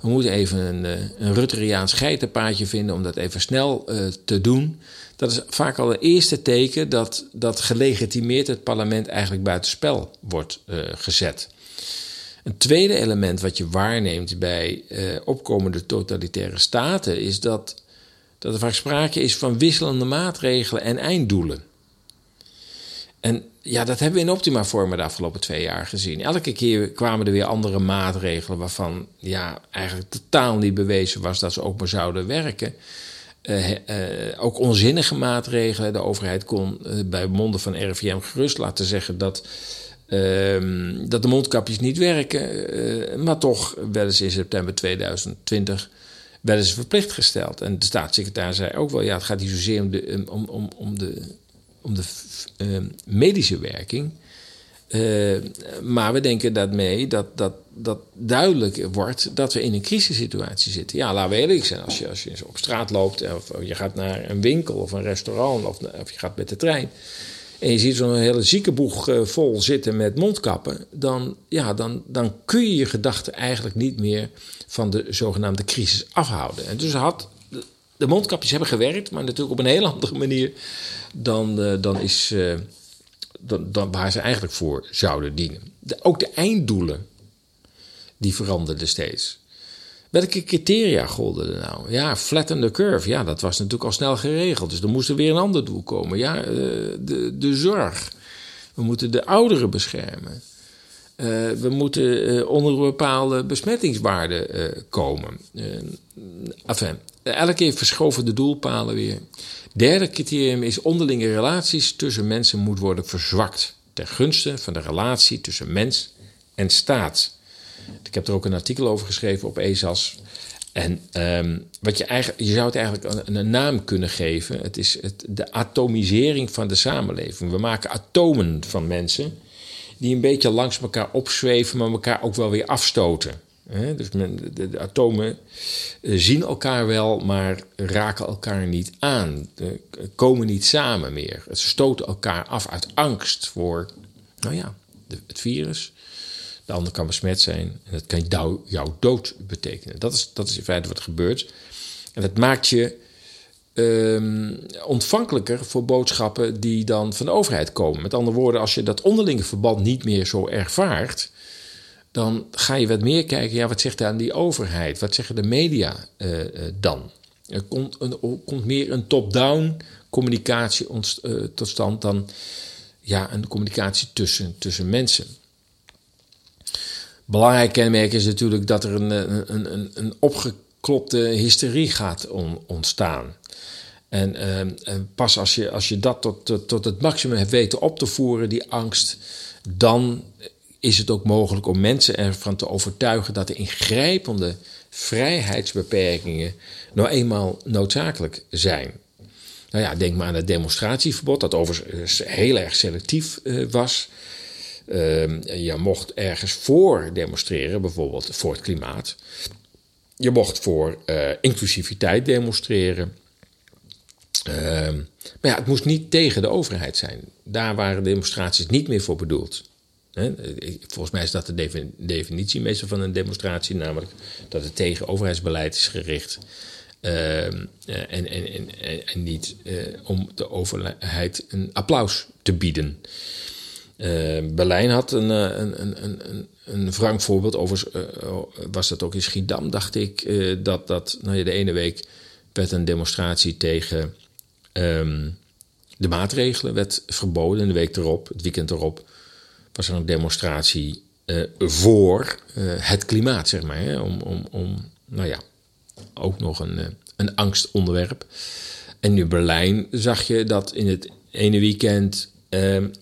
We moeten even een, uh, een Rutteriaans geitenpaadje vinden om dat even snel te doen. Dat is vaak al een eerste teken dat, dat gelegitimeerd het parlement eigenlijk buitenspel wordt gezet. Een tweede element wat je waarneemt bij uh, opkomende totalitaire staten is dat, dat er vaak sprake is van wisselende maatregelen en einddoelen. En ja, dat hebben we in optima vormen de afgelopen twee jaar gezien. Elke keer kwamen er weer andere maatregelen waarvan ja, eigenlijk totaal niet bewezen was dat ze ook maar zouden werken. Uh, uh, ook onzinnige maatregelen. De overheid kon bij monden van RIVM gerust laten zeggen dat Um, dat de mondkapjes niet werken, uh, maar toch werden ze in september 2020 werden ze verplicht gesteld. En de staatssecretaris zei ook wel: ja, het gaat niet zozeer om de, om, om, om de, om de uh, medische werking. Uh, maar we denken daarmee dat, dat, dat duidelijk wordt dat we in een crisissituatie zitten. Ja, laten we eerlijk zijn. Als je, als je op straat loopt, of je gaat naar een winkel of een restaurant, of, of je gaat met de trein en je ziet zo'n hele ziekenboeg uh, vol zitten met mondkappen, dan, ja, dan, dan kun je je gedachten eigenlijk niet meer van de zogenaamde crisis afhouden. En dus had, de, mondkapjes hebben gewerkt, maar natuurlijk op een heel andere manier dan, uh, dan, is, uh, dan, dan waar ze eigenlijk voor zouden dienen. Ook de einddoelen, die veranderden steeds. Welke criteria golden er nou? Ja, flatten the curve. Ja, dat was natuurlijk al snel geregeld. Dus er moest er weer een ander doel komen. Ja, uh, de, de zorg. We moeten de ouderen beschermen. Uh, we moeten uh, onder een bepaalde besmettingswaarde komen. enfin, elke keer verschoven de doelpalen weer. Derde criterium is onderlinge relaties tussen mensen moet worden verzwakt. Ten gunste van de relatie tussen mens en staat. Ik heb er ook een artikel over geschreven op ESAS. En um, wat je, eigenlijk, je zou het eigenlijk een, naam kunnen geven. Het is het, de atomisering van de samenleving. We maken atomen van mensen die een beetje langs elkaar opzweven, maar elkaar ook wel weer afstoten. Dus men, de, atomen eh, zien elkaar wel, maar raken elkaar niet aan. Komen niet samen meer. Ze stoten elkaar af uit angst voor, nou ja, het virus. De ander kan besmet zijn en dat kan jou, jouw dood betekenen. Dat is, dat is in feite wat er gebeurt. En dat maakt je ehm, ontvankelijker voor boodschappen die dan van de overheid komen. Met andere woorden, als je dat onderlinge verband niet meer zo ervaart, dan ga je wat meer kijken, ja, wat zegt dan die overheid? Wat zeggen de media uh, uh, dan? Er komt, een, komt meer een top-down communicatie uh, tot stand dan ja, een communicatie tussen, tussen mensen. Belangrijk kenmerk is natuurlijk dat er een, een, een, een opgeklopte hysterie gaat on, ontstaan. En, en, pas als je, als je dat tot, tot, het maximum hebt weten op te voeren, die angst, dan is het ook mogelijk om mensen ervan te overtuigen dat de ingrijpende vrijheidsbeperkingen nou eenmaal noodzakelijk zijn. Nou ja, denk maar aan het demonstratieverbod, dat overigens heel erg selectief uh, was. Uh, je mocht ergens voor demonstreren, bijvoorbeeld voor het klimaat. Je mocht voor uh, inclusiviteit demonstreren. Ehm, maar ja, het moest niet tegen de overheid zijn. Daar waren demonstraties niet meer voor bedoeld. Volgens mij is dat de definitie meestal van een demonstratie, namelijk dat het tegen overheidsbeleid is gericht. Uh, en, en, en, en, niet uh, om de overheid een applaus te bieden. Uh, Berlijn had een, een, een, een, een wrang voorbeeld. Overigens was dat ook in Schiedam, dacht ik. dat dat nou ja, de ene week werd een demonstratie tegen um, de maatregelen werd verboden. En de week erop, het weekend erop, was er een demonstratie uh, voor uh, het klimaat, zeg maar. Hè? Om, om, om, nou ja, ook nog een, uh, een angstonderwerp. En in Berlijn zag je dat in het ene weekend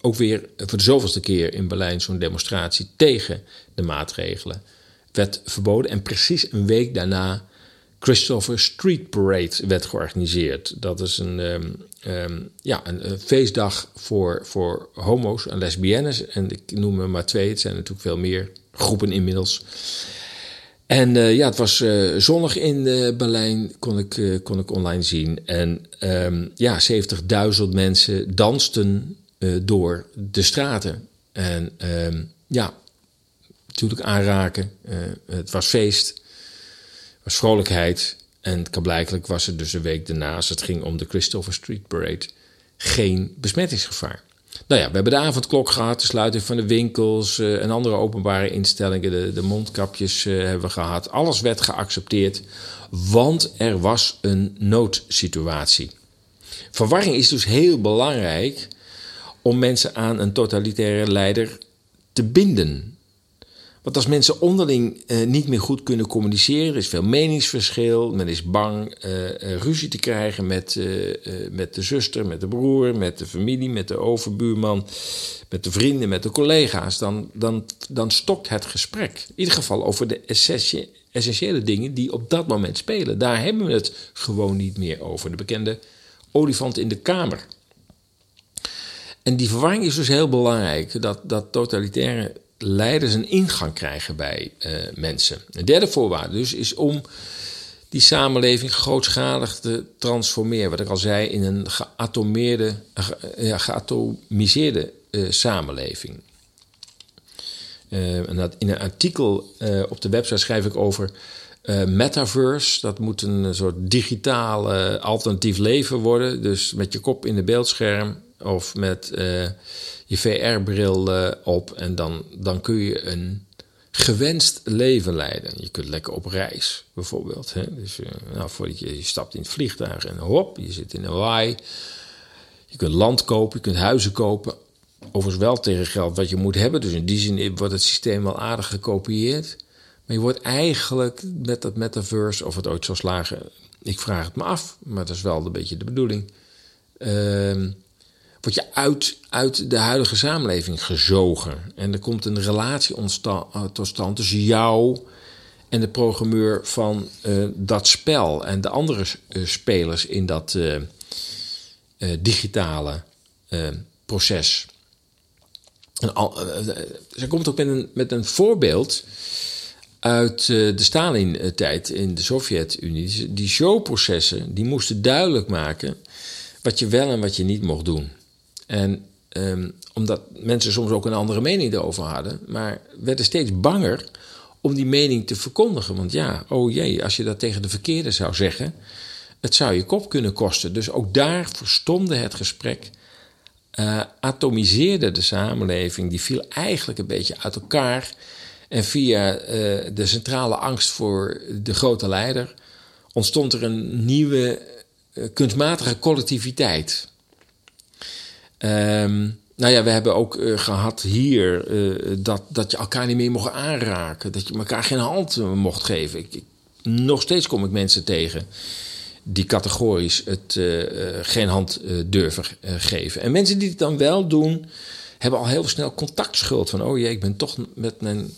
ook weer voor de zoveelste keer in Berlijn zo'n demonstratie tegen de maatregelen werd verboden. En precies een week daarna Christopher Street Parade werd georganiseerd. Dat is een, um, um, ja, een, feestdag voor, voor homo's en lesbiennes. En ik noem er maar twee, het zijn natuurlijk veel meer groepen inmiddels. En uh, ja, het was uh, zonnig in uh, Berlijn, kon ik, kon ik online zien. En um, ja, 70.000 mensen dansten door de straten. En ja, natuurlijk aanraken. het was feest was vrolijkheid. En blijkbaar was er dus een week daarna, als het ging om de Christopher Street Parade, geen besmettingsgevaar. Nou ja, we hebben de avondklok gehad, de sluiting van de winkels uh, en andere openbare instellingen. De, de mondkapjes hebben we gehad. Alles werd geaccepteerd, want er was een noodsituatie. Verwarring is dus heel belangrijk om mensen aan een totalitaire leider te binden. Want als mensen onderling uh, niet meer goed kunnen communiceren, er is veel meningsverschil, men is bang uh, ruzie te krijgen met, met de zuster, met de broer, met de familie, met de overbuurman, met de vrienden, met de collega's, dan, dan, dan stokt het gesprek. In ieder geval over de essentiële dingen die op dat moment spelen. Daar hebben we het gewoon niet meer over. De bekende olifant in de kamer. En die verwarring is dus heel belangrijk. Dat, dat totalitaire leiders een ingang krijgen bij uh, mensen. Een derde voorwaarde dus is om die samenleving grootschalig te transformeren. Wat ik al zei, in een geatomeerde, ja, geatomiseerde uh, samenleving. en dat in een artikel op de website schrijf ik over metaverse. Dat moet een soort digitaal alternatief leven worden. Dus met je kop in de beeldscherm of met je VR-bril uh, op en dan, dan kun je een gewenst leven leiden. Je kunt lekker op reis, bijvoorbeeld. Hè? Dus uh, nou, voordat je, je stapt in het vliegtuig en hop, je zit in waai. Je kunt land kopen, je kunt huizen kopen. Overigens wel tegen geld wat je moet hebben. Dus in die zin wordt het systeem wel aardig gekopieerd. Maar je wordt eigenlijk met dat metaverse, of het ooit zal slagen, ik vraag het me af, maar dat is wel een beetje de bedoeling. Uh, word je uit, uit de huidige samenleving gezogen. En er komt een relatie eh, tot stand tussen jou en de programmeur van uh, dat spel en de andere uh, spelers in dat digitale proces. En ze komt ook met een, met een voorbeeld uit de Stalin-tijd in de Sovjet-Unie. Die showprocessen die moesten duidelijk maken wat je wel en wat je niet mocht doen. En um, omdat mensen soms ook een andere mening erover hadden, maar werden steeds banger om die mening te verkondigen. Want ja, oh jee, als je dat tegen de verkeerde zou zeggen, het zou je kop kunnen kosten. Dus ook daar verstomde het gesprek, uh, atomiseerde de samenleving, die viel eigenlijk een beetje uit elkaar. En via uh, de centrale angst voor de grote leider ontstond er een nieuwe uh, kunstmatige collectiviteit. Um, nou ja, we hebben ook uh, gehad hier uh, dat, dat je elkaar niet meer mocht aanraken. Dat je elkaar geen hand uh, mocht geven. Ik, ik, nog steeds kom ik mensen tegen die categorisch het geen hand durven geven. En mensen die het dan wel doen, hebben al heel snel contactschuld. Van, oh jee, ik ben toch met mijn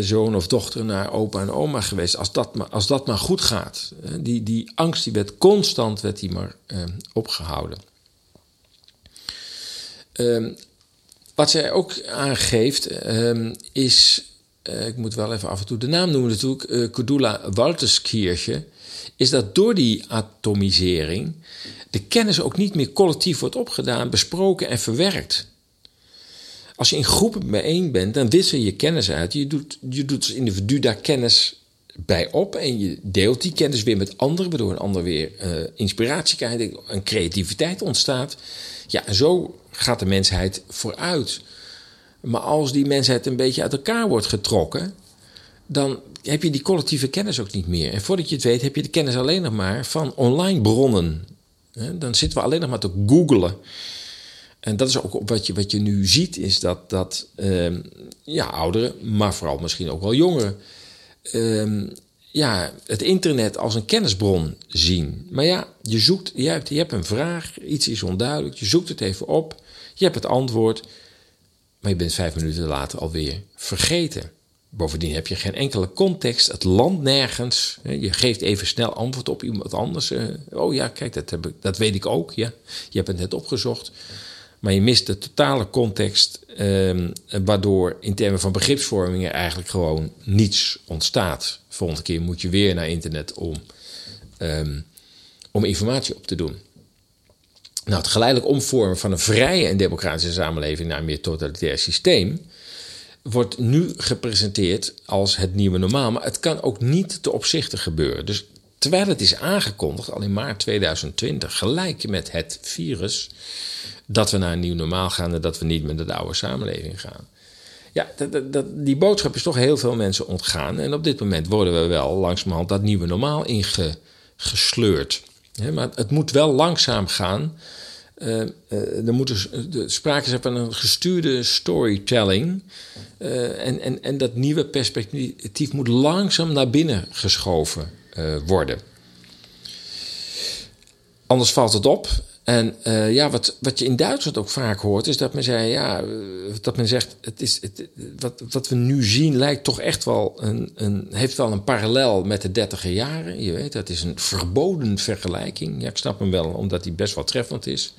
zoon of dochter naar opa en oma geweest. Als dat maar, als dat maar goed gaat. Die, die angst die werd constant werd die maar opgehouden. Um, wat zij ook aangeeft um, is, uh, ik moet wel even af en toe de naam noemen natuurlijk, uh, Cordula Walterskirche, is dat door die atomisering de kennis ook niet meer collectief wordt opgedaan, besproken en verwerkt. Als je in groepen bijeen bent, dan wissel je kennis uit. Je doet, je doet als individu daar kennis bij op en je deelt die kennis weer met anderen, waardoor een ander weer uh, inspiratie krijgt, en creativiteit ontstaat. Ja, en zo gaat de mensheid vooruit. Maar als die mensheid een beetje uit elkaar wordt getrokken, dan heb je die collectieve kennis ook niet meer. En voordat je het weet, heb je de kennis alleen nog maar van online bronnen. Dan zitten we alleen nog maar te googlen. En dat is ook wat je, wat je nu ziet, is dat, dat uh, ja, ouderen, maar vooral misschien ook wel jongeren, uh, ja, het internet als een kennisbron zien. Maar ja, je zoekt, je hebt, je hebt een vraag, iets is onduidelijk, je zoekt het even op, je hebt het antwoord, maar je bent vijf minuten later alweer vergeten. Bovendien heb je geen enkele context, het land nergens. Je geeft even snel antwoord op iemand anders. Eh, oh ja, kijk, dat, heb ik, dat weet ik ook. Ja. Je hebt het net opgezocht. Maar je mist de totale context, eh, waardoor in termen van begripsvorming er eigenlijk gewoon niets ontstaat. Volgende keer moet je weer naar internet om, um, om informatie op te doen. Nou, het geleidelijk omvormen van een vrije en democratische samenleving naar een meer totalitair systeem wordt nu gepresenteerd als het nieuwe normaal. Maar het kan ook niet te opzichtig gebeuren. Dus terwijl het is aangekondigd, al in maart 2020, gelijk met het virus, dat we naar een nieuw normaal gaan en dat we niet met de oude samenleving gaan. Ja, dat, die boodschap is toch heel veel mensen ontgaan. En op dit moment worden we wel langzamerhand dat nieuwe normaal ingesleurd. Maar het moet wel langzaam gaan. Uh, uh, er moet dus, de sprake zijn van een gestuurde storytelling. En, en, en dat nieuwe perspectief moet langzaam naar binnen geschoven worden. Anders valt het op en uh, ja, wat, wat je in Duitsland ook vaak hoort, is dat men, zei, ja, dat men zegt: het is, het, wat, wat we nu zien lijkt toch echt wel een, een, heeft wel een parallel met de dertiger jaren. Je weet, dat is een verboden vergelijking. Ja, ik snap hem wel, omdat die best wel treffend is.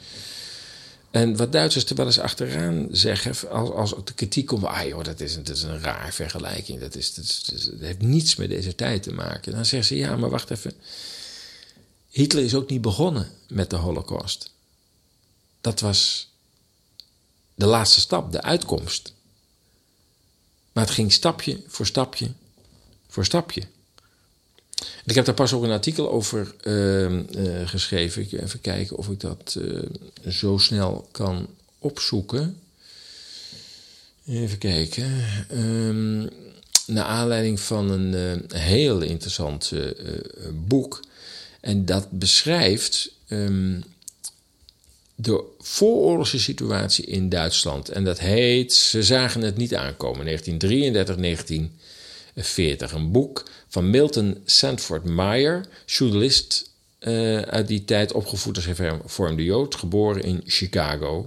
En wat Duitsers er wel eens achteraan zeggen, als, als de kritiek komt: ah joh, dat is dat is een raar vergelijking, dat, is, dat, dat heeft niets met deze tijd te maken. Dan zeggen ze: ja, maar wacht even. Hitler is ook niet begonnen met de Holocaust. Dat was de laatste stap, de uitkomst. Maar het ging stapje voor stapje voor stapje. ik heb daar pas ook een artikel over uh, uh, geschreven. Even kijken of ik dat uh, zo snel kan opzoeken. Even kijken. Um, naar aanleiding van een heel interessant boek en dat beschrijft um, de vooroorlogse situatie in Duitsland. En dat heet Ze zagen het niet aankomen, 1933, 1940. Een boek van Milton Sanford Meyer, journalist uh, uit die tijd, opgevoed als hervormde Jood, geboren in Chicago.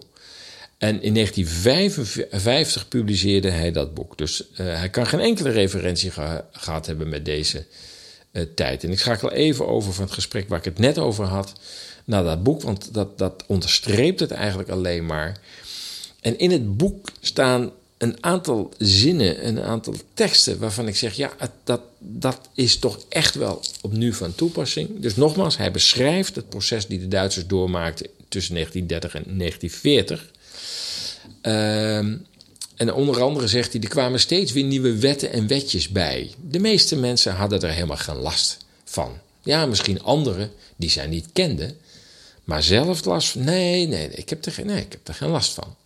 En in 1955 publiceerde hij dat boek. Dus uh, hij kan geen enkele referentie ge gehad hebben met deze uh, tijd. En ik schakel even over van het gesprek waar ik het net over had naar dat boek, want dat, dat onderstreept het eigenlijk alleen maar. En in het boek staan een aantal zinnen, een aantal teksten waarvan ik zeg: ja, dat, dat is toch echt wel op nu van toepassing. Dus nogmaals, hij beschrijft het proces die de Duitsers doormaakten tussen 1930 en 1940. Ehm, en onder andere zegt hij: er kwamen steeds weer nieuwe wetten en wetjes bij. De meeste mensen hadden er helemaal geen last van. Ja, misschien anderen die zij niet kenden, maar zelf last Nee, nee, ik heb er, nee, ik heb er geen last van.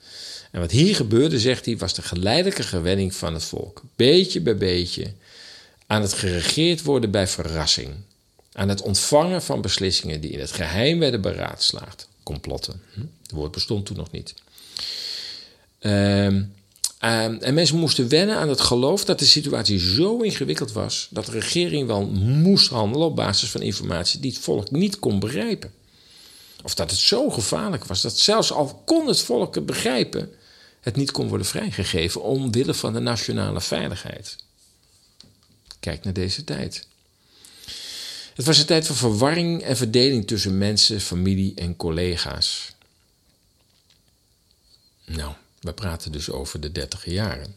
En wat hier gebeurde, zegt hij, was de geleidelijke gewenning van het volk. Beetje bij beetje aan het geregeerd worden bij verrassing. Aan het ontvangen van beslissingen die in het geheim werden beraadslaagd. Complotten. Hm? Het woord bestond toen nog niet. Ehm, ehm, en mensen moesten wennen aan het geloof dat de situatie zo ingewikkeld was dat de regering wel moest handelen op basis van informatie die het volk niet kon begrijpen. Of dat het zo gevaarlijk was dat zelfs al kon het volk het begrijpen, het niet kon worden vrijgegeven omwille van de nationale veiligheid. Kijk naar deze tijd. Het was een tijd van verwarring en verdeling tussen mensen, familie en collega's. Nou, we praten dus over de dertig jaren.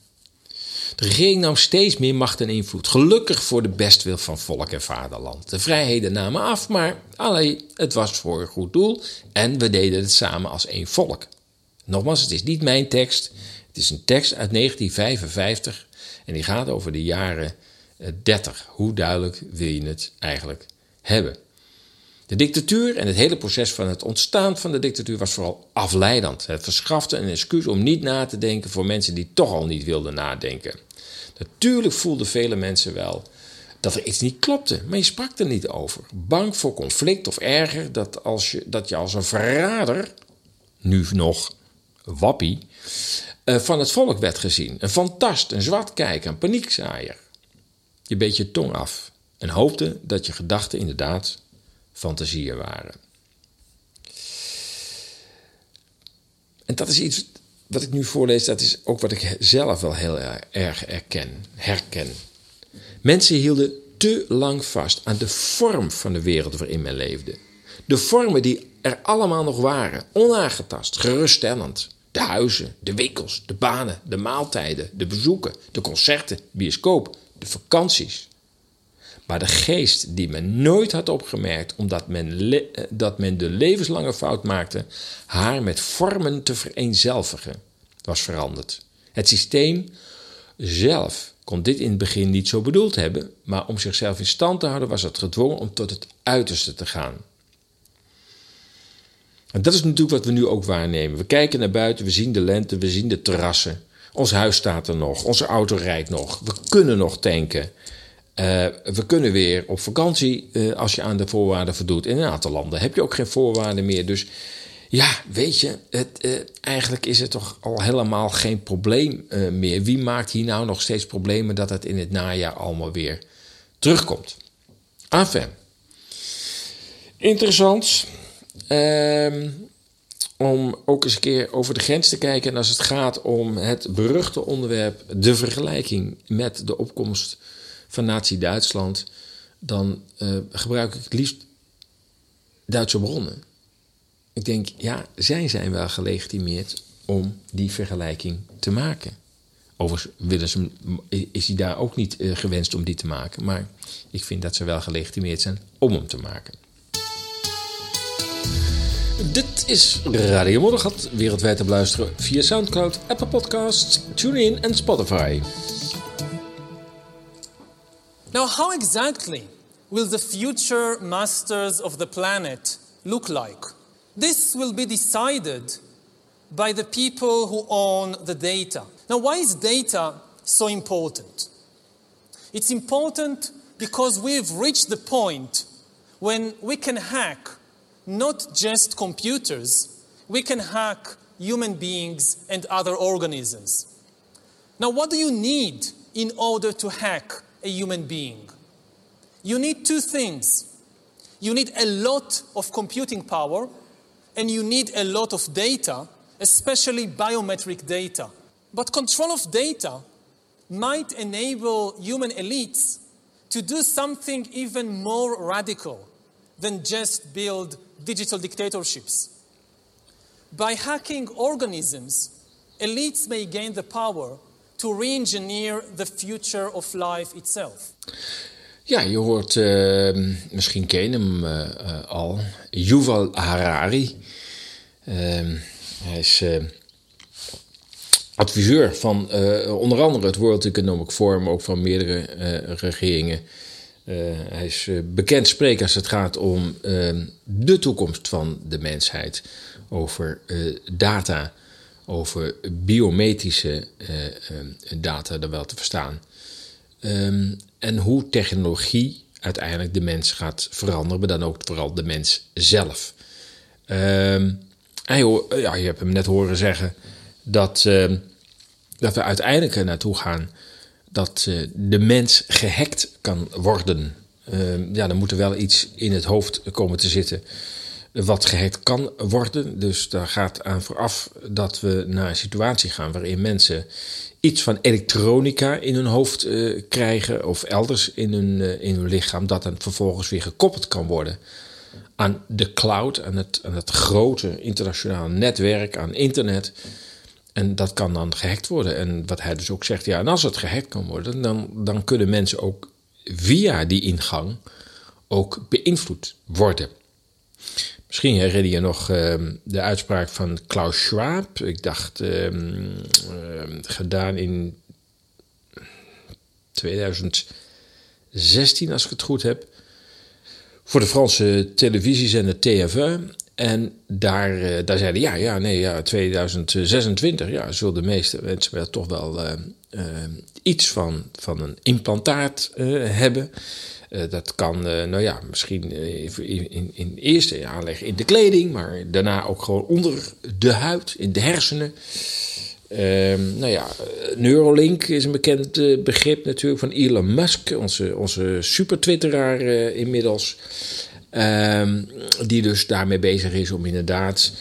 De regering nam steeds meer macht en invloed. Gelukkig voor de bestwil van volk en vaderland. De vrijheden namen af, maar allee, het was voor een goed doel en we deden het samen als één volk. Nogmaals, het is niet mijn tekst. Het is een tekst uit 1955 en die gaat over de jaren 30. Eh, Hoe duidelijk wil je het eigenlijk hebben? De dictatuur en het hele proces van het ontstaan van de dictatuur was vooral afleidend. Het verschafte een excuus om niet na te denken voor mensen die toch al niet wilden nadenken. Natuurlijk voelden vele mensen wel dat er iets niet klopte, maar je sprak er niet over. Bang voor conflict of erger dat, als je, dat je als een verrader, nu nog wappie, eh, van het volk werd gezien. Een fantast, een zwartkijker, een paniekzaaier. Je beet je tong af en hoopte dat je gedachten inderdaad fantasieën waren. En dat is iets wat ik nu voorlees, dat is ook wat ik zelf wel heel erg erken, herken. Mensen hielden te lang vast aan de vorm van de wereld waarin men leefde. De vormen die er allemaal nog waren, onaangetast, geruststellend. De huizen, de winkels, de banen, de maaltijden, de bezoeken, de concerten, bioscoop, de vakanties. Maar de geest die men nooit had opgemerkt, omdat men, eh, dat men de levenslange fout maakte, haar met vormen te vereenzelvigen, was veranderd. Het systeem zelf kon dit in het begin niet zo bedoeld hebben, maar om zichzelf in stand te houden was het gedwongen om tot het uiterste te gaan. En dat is natuurlijk wat we nu ook waarnemen. We kijken naar buiten, we zien de lente, we zien de terrassen. Ons huis staat er nog, onze auto rijdt nog, we kunnen nog tanken. Uh, we kunnen weer op vakantie uh, als je aan de voorwaarden voldoet. In een aantal landen heb je ook geen voorwaarden meer. Dus ja, weet je, het, uh, eigenlijk is het toch al helemaal geen probleem meer. Wie maakt hier nou nog steeds problemen dat het in het najaar allemaal weer terugkomt? Enfin. Interessant. Ehm, om ook eens een keer over de grens te kijken. En als het gaat om het beruchte onderwerp, de vergelijking met de opkomst van Nazi-Duitsland, dan uh, gebruik ik het liefst Duitse bronnen. Ik denk, ja, zij zijn wel gelegitimeerd om die vergelijking te maken. Overigens willen ze, is hij daar ook niet uh, gewenst om die te maken, maar ik vind dat ze wel gelegitimeerd zijn om hem te maken. Dit is Radio Moddergat, wereldwijd te beluisteren via Soundcloud, Apple Podcasts, TuneIn en Spotify. Now, how exactly will the future masters of the planet look like? This will be decided by the people who own the data. Now, why is data so important? It's important because we've reached the point when we can hack not just computers, we can hack human beings and other organisms. Now, what do you need in order to hack a human being. You need two things. You need a lot of computing power, and you need a lot of data, especially biometric data. But control of data might enable human elites to do something even more radical than just build digital dictatorships. By hacking organisms, elites may gain the power to re-engineer the future of life itself. Ja, je hoort, uh, misschien ken hem uh, uh, al, Yuval Harari. Ehm, hij is adviseur van onder andere het World Economic Forum, ook van meerdere regeringen. hij is bekend spreker als het gaat om ehm, de toekomst van de mensheid, over data, over biometrische data, daar wel te verstaan. Um, en hoe technologie uiteindelijk de mens gaat veranderen, maar dan ook vooral de mens zelf. Um, ja, je hebt hem net horen zeggen dat, dat we uiteindelijk er naartoe gaan dat uh, de mens gehackt kan worden. Uh, ja, dan moet er wel iets in het hoofd komen te zitten wat gehackt kan worden. Dus daar gaat aan vooraf dat we naar een situatie gaan waarin mensen iets van elektronica in hun hoofd uh, krijgen of elders in hun, uh, in hun lichaam, dat dan vervolgens weer gekoppeld kan worden aan de cloud, aan het, aan het grote internationale netwerk, aan internet. En dat kan dan gehackt worden. En wat hij dus ook zegt, ja, en als het gehackt kan worden, dan, dan kunnen mensen ook via die ingang ook beïnvloed worden. Misschien herinner je nog uh, de uitspraak van Klaus Schwab. Ik dacht, uh, gedaan in 2016, als ik het goed heb. Voor de Franse televisiezender TF1. En daar, uh, daar zeiden ja, ja, nee, ja, 2026, ja, zullen de meeste mensen wel toch wel iets van, van een implantaat hebben. Uh, dat kan, uh, nou ja, misschien uh, in, in, in eerste aanleg in de kleding, maar daarna ook gewoon onder de huid, in de hersenen. Ehm, nou ja, Neuralink is een bekend begrip natuurlijk van Elon Musk, onze, onze super-twitteraar inmiddels. Ehm, die dus daarmee bezig is om inderdaad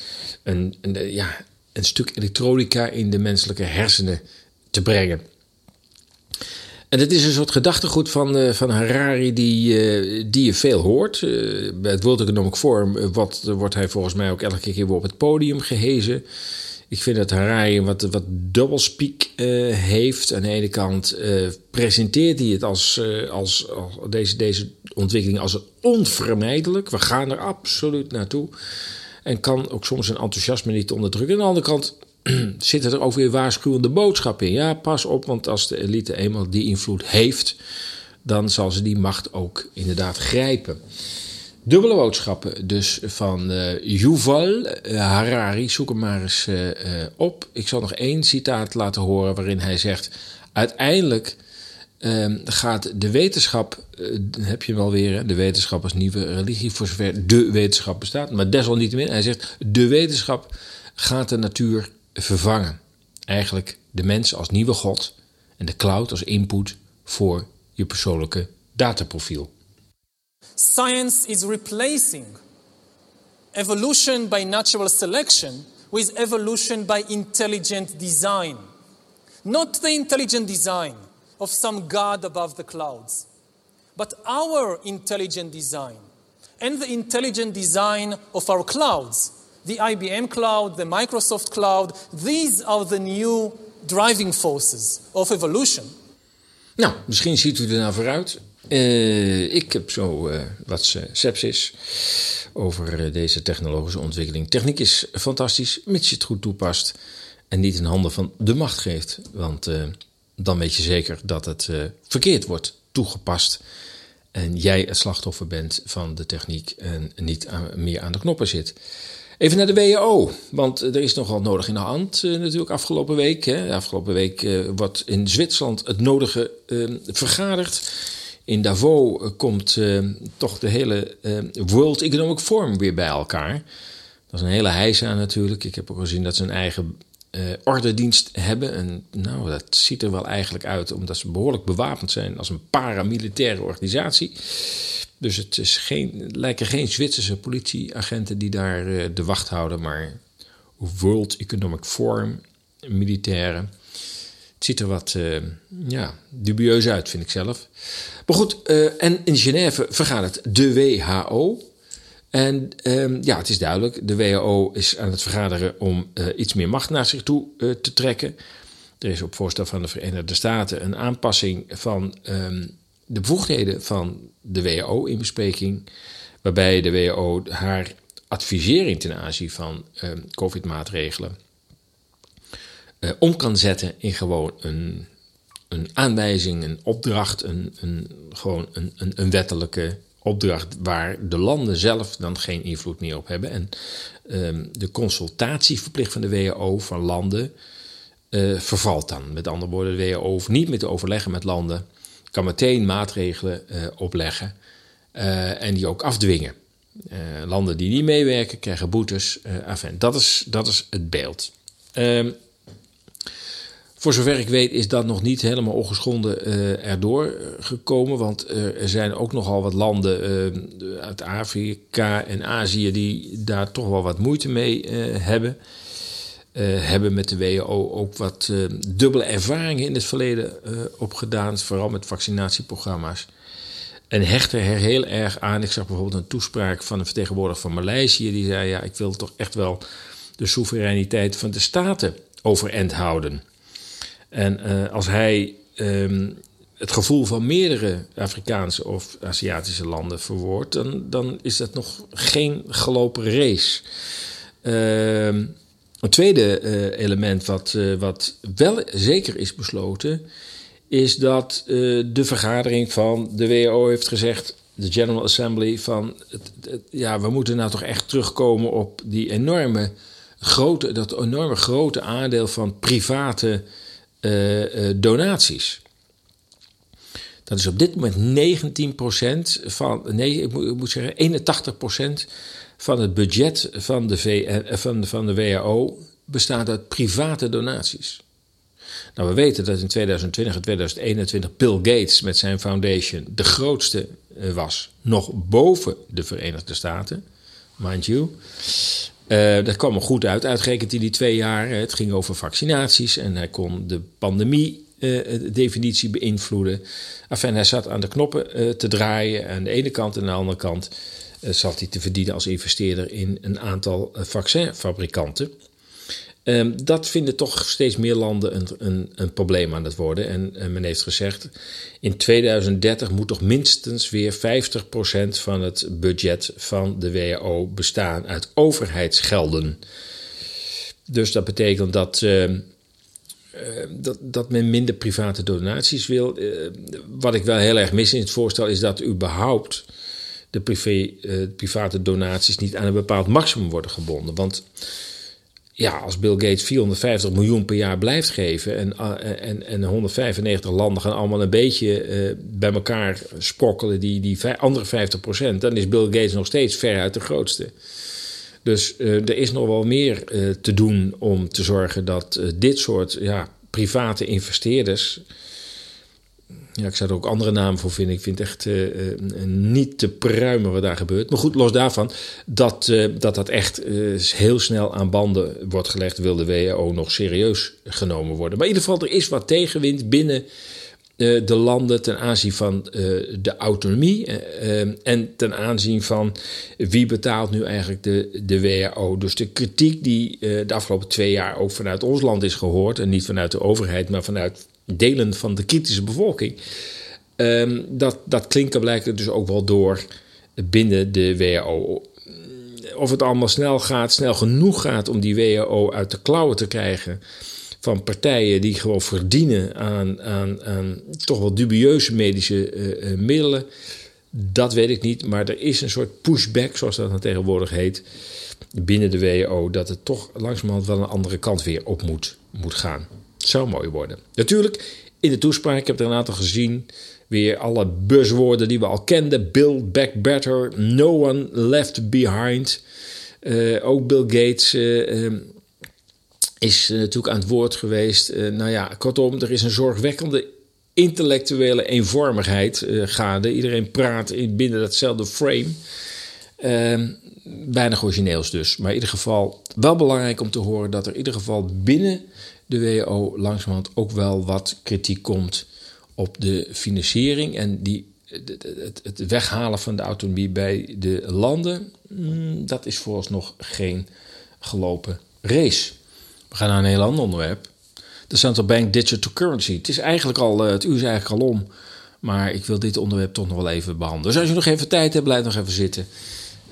een, een, ja, een stuk elektronica in de menselijke hersenen te brengen. En het is een soort gedachtegoed van, uh, van Harari die, uh, die je veel hoort. Uh, bij het World Economic Forum wat, wordt hij volgens mij ook elke keer weer op het podium gehezen. Ik vind dat Harari wat, wat doublespeak heeft. Aan de ene kant presenteert hij het als, als, als, deze, deze ontwikkeling als onvermijdelijk. We gaan er absoluut naartoe. En kan ook soms zijn enthousiasme niet onderdrukken. Aan de andere kant zitten er ook weer waarschuwende boodschappen in. Ja, pas op, want als de elite eenmaal die invloed heeft, dan zal ze die macht ook inderdaad grijpen. Dubbele boodschappen dus van uh, Yuval Harari. Zoek hem maar eens uh, op. Ik zal nog één citaat laten horen waarin hij zegt... uiteindelijk ehm, gaat de wetenschap... heb je hem alweer, de wetenschap als nieuwe religie... voor zover de wetenschap bestaat. Maar desalniettemin, hij zegt... de wetenschap gaat de natuur vervangen. Eigenlijk de mens als nieuwe god en de cloud als input voor je persoonlijke dataprofiel. Science is replacing evolution by natural selection with evolution by intelligent design. Not the intelligent design of some god above the clouds, but our intelligent design and the intelligent design of our clouds the IBM cloud, the Microsoft cloud, these are the new driving forces of evolution. Nou, misschien ziet u er naar vooruit. Uh, ik heb zo uh, wat sepsis over uh, deze technologische ontwikkeling. Techniek is fantastisch, mits je het goed toepast en niet in handen van de macht geeft. Want dan weet je zeker dat het verkeerd wordt toegepast. En jij het slachtoffer bent van de techniek en niet aan, meer aan de knoppen zit. Even naar de WHO, want er is nogal nodig in de hand uh, natuurlijk afgelopen week. Hè. Afgelopen week uh, wordt in Zwitserland het nodige uh, vergaderd. In Davos komt toch de hele World Economic Forum weer bij elkaar. Dat is een hele heisa natuurlijk. Ik heb ook gezien dat ze een eigen ordendienst hebben. En nou, dat ziet er wel eigenlijk uit omdat ze behoorlijk bewapend zijn als een paramilitaire organisatie. Dus het is geen, lijken geen Zwitserse politieagenten die daar uh, de wacht houden, maar World Economic Forum, militairen. Het ziet er wat uh, ja, dubieus uit, vind ik zelf. Maar goed, uh, en in Genève vergadert de WHO. En um, ja, het is duidelijk, de WHO is aan het vergaderen om iets meer macht naar zich toe te trekken. Er is op voorstel van de Verenigde Staten een aanpassing van ehm, de bevoegdheden van de WHO in bespreking, waarbij de WHO haar advisering ten aanzien van ehm, COVID-maatregelen eh, om kan zetten in gewoon een, een aanwijzing, een opdracht, een, een, gewoon een, een, een wettelijke opdracht waar de landen zelf dan geen invloed meer op hebben. En ehm, de consultatieverplicht van de WHO van landen uh, vervalt dan. Met andere woorden, de WHO hoeft niet meer te overleggen met landen, kan meteen maatregelen uh, opleggen uh, en die ook afdwingen. landen die niet meewerken krijgen boetes. Enfin, dat, is, dat is het beeld. Ehm, voor zover ik weet is dat nog niet helemaal ongeschonden erdoor gekomen. Want er zijn ook nogal wat landen uit Afrika en Azië die daar toch wel wat moeite mee hebben. Hebben met de WHO ook wat dubbele ervaringen in het verleden opgedaan. Vooral met vaccinatieprogramma's. En hechten er heel erg aan. Ik zag bijvoorbeeld een toespraak van een vertegenwoordiger van Maleisië. Die zei, ja, ik wil toch echt wel de soevereiniteit van de staten overeind houden. En als hij um, het gevoel van meerdere Afrikaanse of Aziatische landen verwoordt, dan, dan is dat nog geen gelopen race. Uh, een tweede uh, element wat, wat wel zeker is besloten, is dat de vergadering van de WHO heeft gezegd, de General Assembly, van het, het, ja, we moeten nou toch echt terugkomen op die enorme grote, dat enorme grote aandeel van private donaties. Dat is op dit moment 19% van, nee, ik moet, zeggen 81% van het budget van de, VN, van, de WHO bestaat uit private donaties. Nou, we weten dat in 2020 en 2021 Bill Gates met zijn foundation de grootste was, nog boven de Verenigde Staten, mind you. Uh, dat kwam er goed uit, uitgerekend in die twee jaar. Het ging over vaccinaties en hij kon de pandemie-definitie uh, beïnvloeden. Enfin, hij zat aan de knoppen uh, te draaien aan de ene kant en aan de andere kant zat hij te verdienen als investeerder in een aantal vaccinfabrikanten. Um, dat vinden toch steeds meer landen een, een, een probleem aan het worden. En, en, men heeft gezegd, in 2030 moet toch minstens weer 50% van het budget van de WHO bestaan uit overheidsgelden. Dus dat betekent dat, uh, uh, dat, dat men minder private donaties wil. Uh, wat ik wel heel erg mis in het voorstel is dat überhaupt de privé, private donaties niet aan een bepaald maximum worden gebonden. Want ja, als Bill Gates 450 miljoen per jaar blijft geven en, eh, en, en 195 landen gaan allemaal een beetje uh, bij elkaar sprokkelen, die, die andere 50 procent, dan is Bill Gates nog steeds veruit de grootste. Dus uh, er is nog wel meer te doen om te zorgen dat dit soort ja, private investeerders ja, ik zou er ook andere namen voor vinden. Ik vind echt niet te pruimen wat daar gebeurt. Maar goed, los daarvan, dat dat, dat echt heel snel aan banden wordt gelegd, wil de WHO nog serieus genomen worden. Maar in ieder geval, er is wat tegenwind binnen de landen ten aanzien van de autonomie en ten aanzien van wie betaalt nu eigenlijk de, de WHO. Dus de kritiek die de afgelopen twee jaar ook vanuit ons land is gehoord, en niet vanuit de overheid, maar vanuit delen van de kritische bevolking. Um, dat, dat klinkt blijkbaar dus ook wel door binnen de WHO. Of het allemaal snel gaat, snel genoeg gaat om die WHO uit de klauwen te krijgen van partijen die gewoon verdienen aan, aan, aan toch wel dubieuze medische uh, uh, middelen. Dat weet ik niet, maar er is een soort pushback, zoals dat dan tegenwoordig heet, binnen de WHO, dat het toch langzamerhand wel een andere kant weer op moet, moet gaan. Het zou mooi worden. Natuurlijk, in de toespraak, ik heb er een aantal gezien, weer alle buzzwoorden die we al kenden. Build back better, no one left behind. Uh, ook Bill Gates uh, is natuurlijk aan het woord geweest. nou ja, kortom, er is een zorgwekkende intellectuele eenvormigheid gaande. Iedereen praat in, binnen datzelfde frame. weinig origineels dus. Maar in ieder geval wel belangrijk om te horen dat er in ieder geval binnen de WHO langzamerhand ook wel wat kritiek komt op de financiering en die, het, het weghalen van de autonomie bij de landen. Mm, dat is vooralsnog geen gelopen race. We gaan naar een heel ander onderwerp. de Central Bank Digital Currency. Het is eigenlijk al, het uur is eigenlijk al om. Maar ik wil dit onderwerp toch nog wel even behandelen. Dus als je nog even tijd hebt, blijf nog even zitten.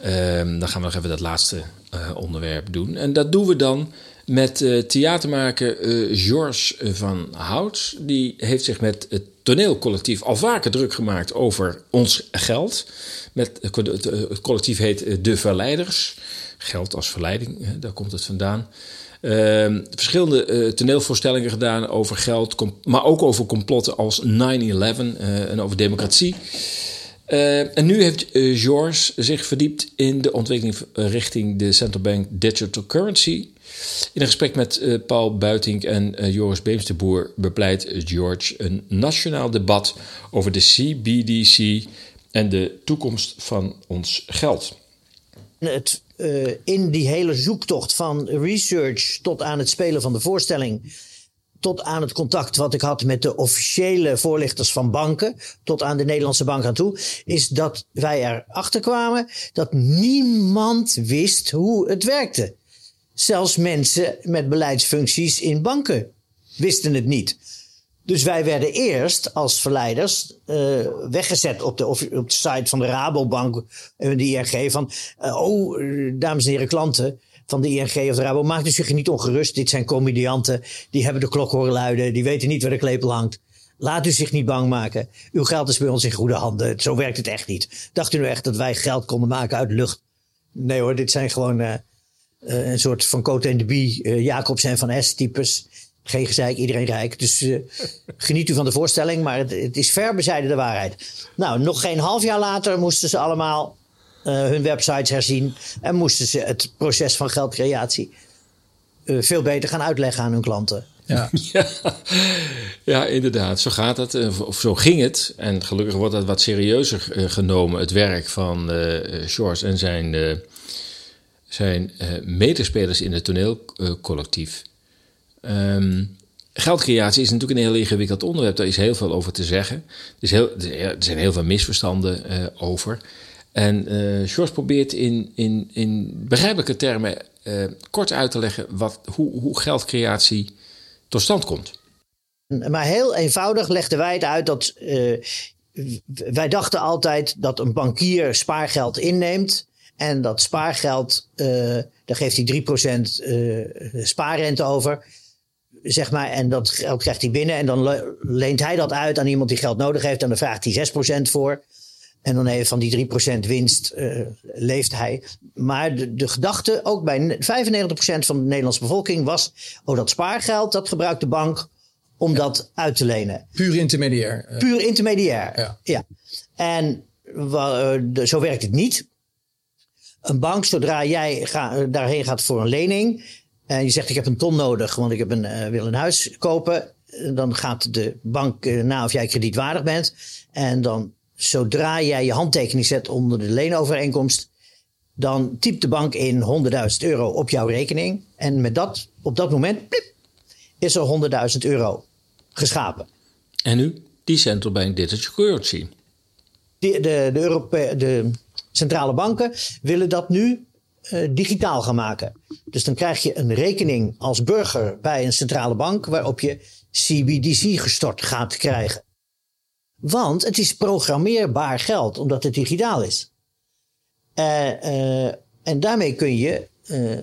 Ehm, dan gaan we nog even dat laatste onderwerp doen. En dat doen we dan met uh, theatermaker uh, Georges van Hout. Die heeft zich met het toneelcollectief al vaker druk gemaakt over ons geld. Met, het collectief heet De Verleiders. Geld als verleiding, daar komt het vandaan. Uh, verschillende uh, toneelvoorstellingen gedaan over geld, maar ook over complotten als 9-11 uh, en over democratie. Uh, en nu heeft George zich verdiept in de ontwikkeling richting de Central Bank Digital Currency. In een gesprek met Paul Buitink en Joris Beemsterboer bepleit George een nationaal debat over de CBDC en de toekomst van ons geld. Het, in die hele zoektocht van research tot aan het spelen van de voorstelling tot aan het contact wat ik had met de officiële voorlichters van banken, tot aan de Nederlandse bank aan toe, is dat wij erachter kwamen dat niemand wist hoe het werkte. Zelfs mensen met beleidsfuncties in banken wisten het niet. Dus wij werden eerst als verleiders uh, weggezet op de, op de site van de Rabobank en de ING van, uh, oh, dames en heren klanten, van de ING of de Rabo. Maak zich niet ongerust. Dit zijn comedianten. Die hebben de klok horen luiden. Die weten niet waar de klepel hangt. Laat u zich niet bang maken. Uw geld is bij ons in goede handen. Zo werkt het echt niet. Dacht u nou echt dat wij geld konden maken uit lucht? Nee hoor, dit zijn gewoon uh, een soort van Cote en de Bie, Jacobs en Van S types. Geen gezeik, iedereen rijk. Dus geniet u van de voorstelling, maar het, het is ver bezijden de waarheid. Nou, nog geen half jaar later moesten ze allemaal uh, hun websites herzien. En moesten ze het proces van geldcreatie uh, veel beter gaan uitleggen aan hun klanten. Ja. ja. ja, inderdaad. Zo gaat het. Eh, of zo ging het. En gelukkig wordt dat wat serieuzer genomen, het werk van uh, George en zijn, zijn medespelers in het toneelcollectief. Um, Geldcreatie is natuurlijk een heel ingewikkeld onderwerp. Daar is heel veel over te zeggen. Er, heel, er zijn heel veel misverstanden over. En uh, George probeert in, in, in begrijpelijke termen uh, kort uit te leggen wat, hoe, hoe geldcreatie tot stand komt. Maar heel eenvoudig legden wij het uit dat wij dachten altijd dat een bankier spaargeld inneemt. En dat spaargeld, daar geeft hij 3% spaarrente over. Zeg maar, en dat geld krijgt hij binnen. En dan leent hij dat uit aan iemand die geld nodig heeft. En dan vraagt hij 6% voor. En dan even van die 3% winst uh, leeft hij. Maar de, de gedachte, ook bij 95% van de Nederlandse bevolking, was: oh, dat spaargeld, dat gebruikt de bank om ja. dat uit te lenen. Puur intermediair. Puur intermediair. Ja. ja. En uh, de, zo werkt het niet. Een bank, zodra jij ga, daarheen gaat voor een lening. En je zegt: Ik heb een ton nodig, want ik heb een, uh, wil een huis kopen. Dan gaat de bank na of jij kredietwaardig bent. En dan zodra jij je handtekening zet onder de leenovereenkomst, dan typt de bank in 100.000 euro op jouw rekening. En met dat, op dat moment plip, is er 100.000 euro geschapen. En nu die central bank digital currency. De, de, de, Europe de centrale banken willen dat nu uh, digitaal gaan maken. Dus dan krijg je een rekening als burger bij een centrale bank waarop je CBDC gestort gaat krijgen. Want het is programmeerbaar geld, omdat het digitaal is. Uh, uh, en daarmee kun je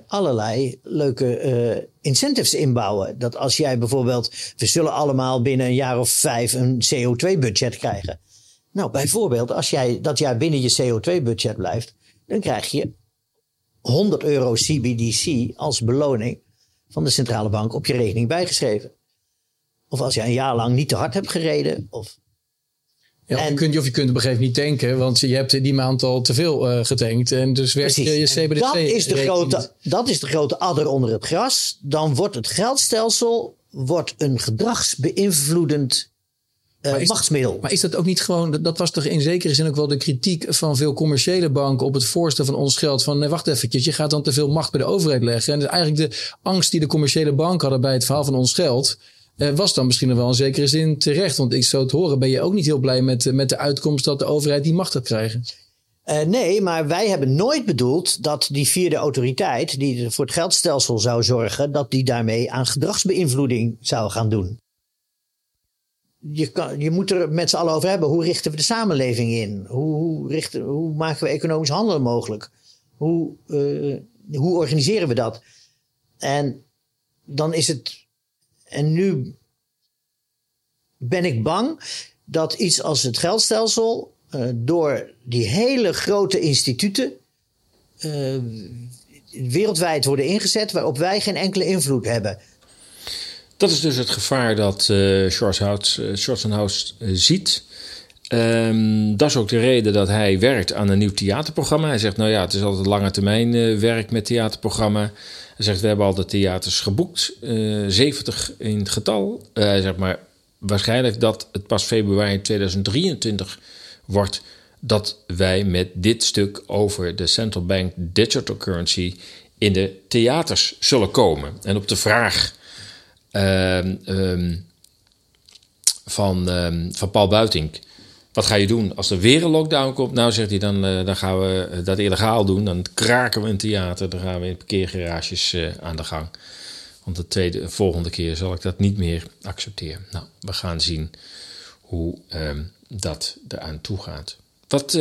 allerlei leuke incentives inbouwen. Dat als jij bijvoorbeeld, we zullen allemaal binnen een jaar of vijf een CO2-budget krijgen. Nou, bijvoorbeeld, als jij dat jaar binnen je CO2-budget blijft, dan krijg je 100 euro CBDC als beloning van de centrale bank op je rekening bijgeschreven. Of als je een jaar lang niet te hard hebt gereden, of ja, of, je kunt, of je kunt op een gegeven moment niet tanken, want je hebt die maand al te veel uh, getankt. En dus werkt je, je CBDC. Dat is, de grote, dat is de grote adder onder het gras. Dan wordt het geldstelsel wordt een gedragsbeïnvloedend maar is, machtsmiddel. Maar is dat ook niet gewoon, dat, was toch in zekere zin ook wel de kritiek van veel commerciële banken op het voorstel van ons geld. Van nee, wacht eventjes, je gaat dan te veel macht bij de overheid leggen. En eigenlijk de angst die de commerciële banken hadden bij het verhaal van ons geld uh, was dan misschien wel in zekere zin terecht. Want ik zou het horen, ben je ook niet heel blij met, met de uitkomst dat de overheid die macht gaat krijgen? Uh, nee, maar wij hebben nooit bedoeld dat die vierde autoriteit, die voor het geldstelsel zou zorgen, dat die daarmee aan gedragsbeïnvloeding zou gaan doen. Je, kan, je moet er met z'n allen over hebben. Hoe richten we de samenleving in? Hoe, hoe, richten, hoe maken we economisch handelen mogelijk? Hoe, uh, hoe organiseren we dat? En dan is het. En nu ben ik bang dat iets als het geldstelsel uh, door die hele grote instituten uh, wereldwijd worden ingezet waarop wij geen enkele invloed hebben. Dat is dus het gevaar dat uh, Schwarzenhouse ziet. Um, dat is ook de reden dat hij werkt aan een nieuw theaterprogramma. Hij zegt, nou ja, het is altijd lange termijn werk met theaterprogramma. Hij zegt, we hebben al de theaters geboekt, 70 in het getal. hij maar waarschijnlijk dat het pas februari 2023 wordt dat wij met dit stuk over de central bank digital currency in de theaters zullen komen. En op de vraag um, van, um, van Paul Buitink. Wat ga je doen als er weer een lockdown komt? Nou, zegt hij, dan, uh, dan gaan we dat illegaal doen. Dan kraken we een theater. Dan gaan we in parkeergarages uh, aan de gang. Want de tweede, volgende keer zal ik dat niet meer accepteren. Nou, we gaan zien hoe um, dat eraan toe gaat. Wat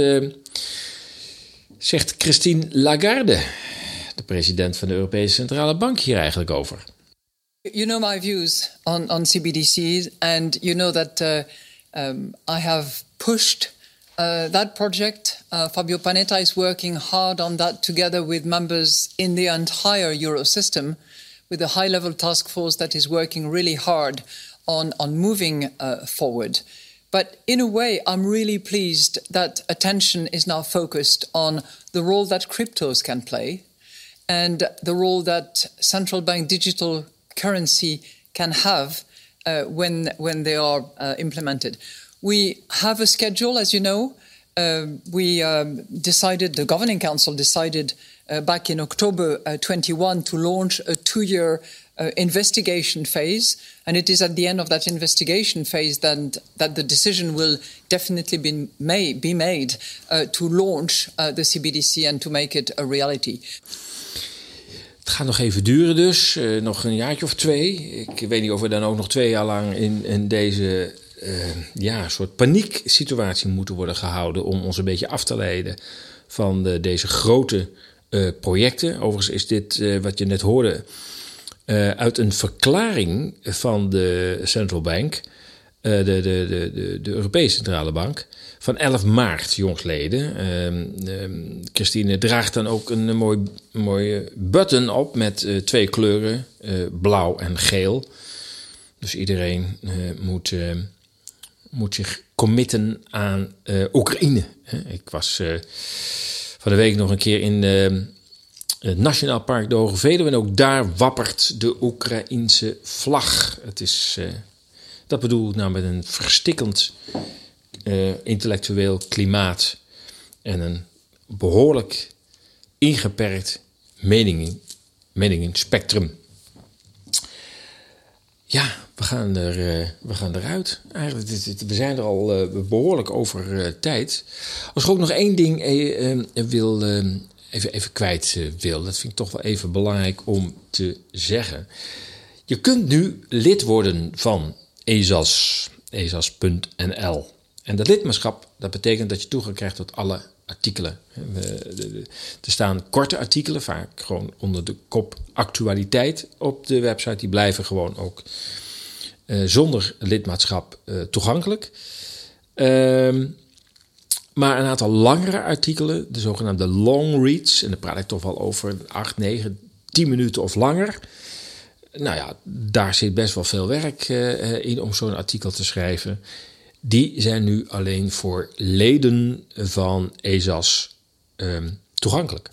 zegt Christine Lagarde, de president van de Europese Centrale Bank, hier eigenlijk over? You know my views on, on CBDCs, and you know that uh, um, I have pushed uh, that project. Uh, Fabio Panetta is working hard on that together with members in the entire Eurosystem, with a high level task force that is working really hard on, on moving uh, forward. But in a way, I'm really pleased that attention is now focused on the role that cryptos can play and the role that central bank digital currency can have uh, when, when they are uh, implemented. We have a schedule, as you know. Uh, we um, decided, the Governing Council decided uh, back in October uh, 21 to launch a two year uh, investigation phase. And it is at the end of that investigation phase that, that the decision will definitely be made, be made uh, to launch uh, the CBDC and to make it a reality. Het gaat nog even duren dus, uh, nog een jaartje of twee. Ik weet niet of we dan ook nog twee jaar lang in, in deze uh, ja, soort panieksituatie moeten worden gehouden... om ons een beetje af te leiden van de, deze grote uh, projecten. Overigens is dit, wat je net hoorde uit een verklaring van de Central Bank, de, de, de, de, Europese Centrale Bank, van 11 maart, jongsleden. Uh, Christine draagt dan ook een, mooi, mooie button op met uh, twee kleuren, blauw en geel. Dus iedereen moet, moet zich committen aan Oekraïne. Ik was van de week nog een keer in het Nationaal Park de Hoge Veluwe. En ook daar wappert de Oekraïense vlag. Het is, dat bedoel ik nou met een verstikkend uh, intellectueel klimaat. En een behoorlijk ingeperkt meningen. Ja, we gaan, er, uh, we gaan eruit. Eigenlijk, we zijn er al behoorlijk over tijd. Als ik ook nog één ding wil even, even kwijt wil. Dat vind ik toch wel even belangrijk om te zeggen. Je kunt nu lid worden van ESAS, esas.nl. En dat lidmaatschap, dat betekent dat je toegang krijgt tot alle artikelen. Er staan korte artikelen, vaak gewoon onder de kop actualiteit op de website. Die blijven gewoon ook uh, zonder lidmaatschap uh, toegankelijk. Ehm maar een aantal langere artikelen, de zogenaamde long reads, en daar praat ik toch wel over 8, 9, 10 minuten of langer. Nou ja, daar zit best wel veel werk in om zo'n artikel te schrijven. Die zijn nu alleen voor leden van ESAS um, toegankelijk.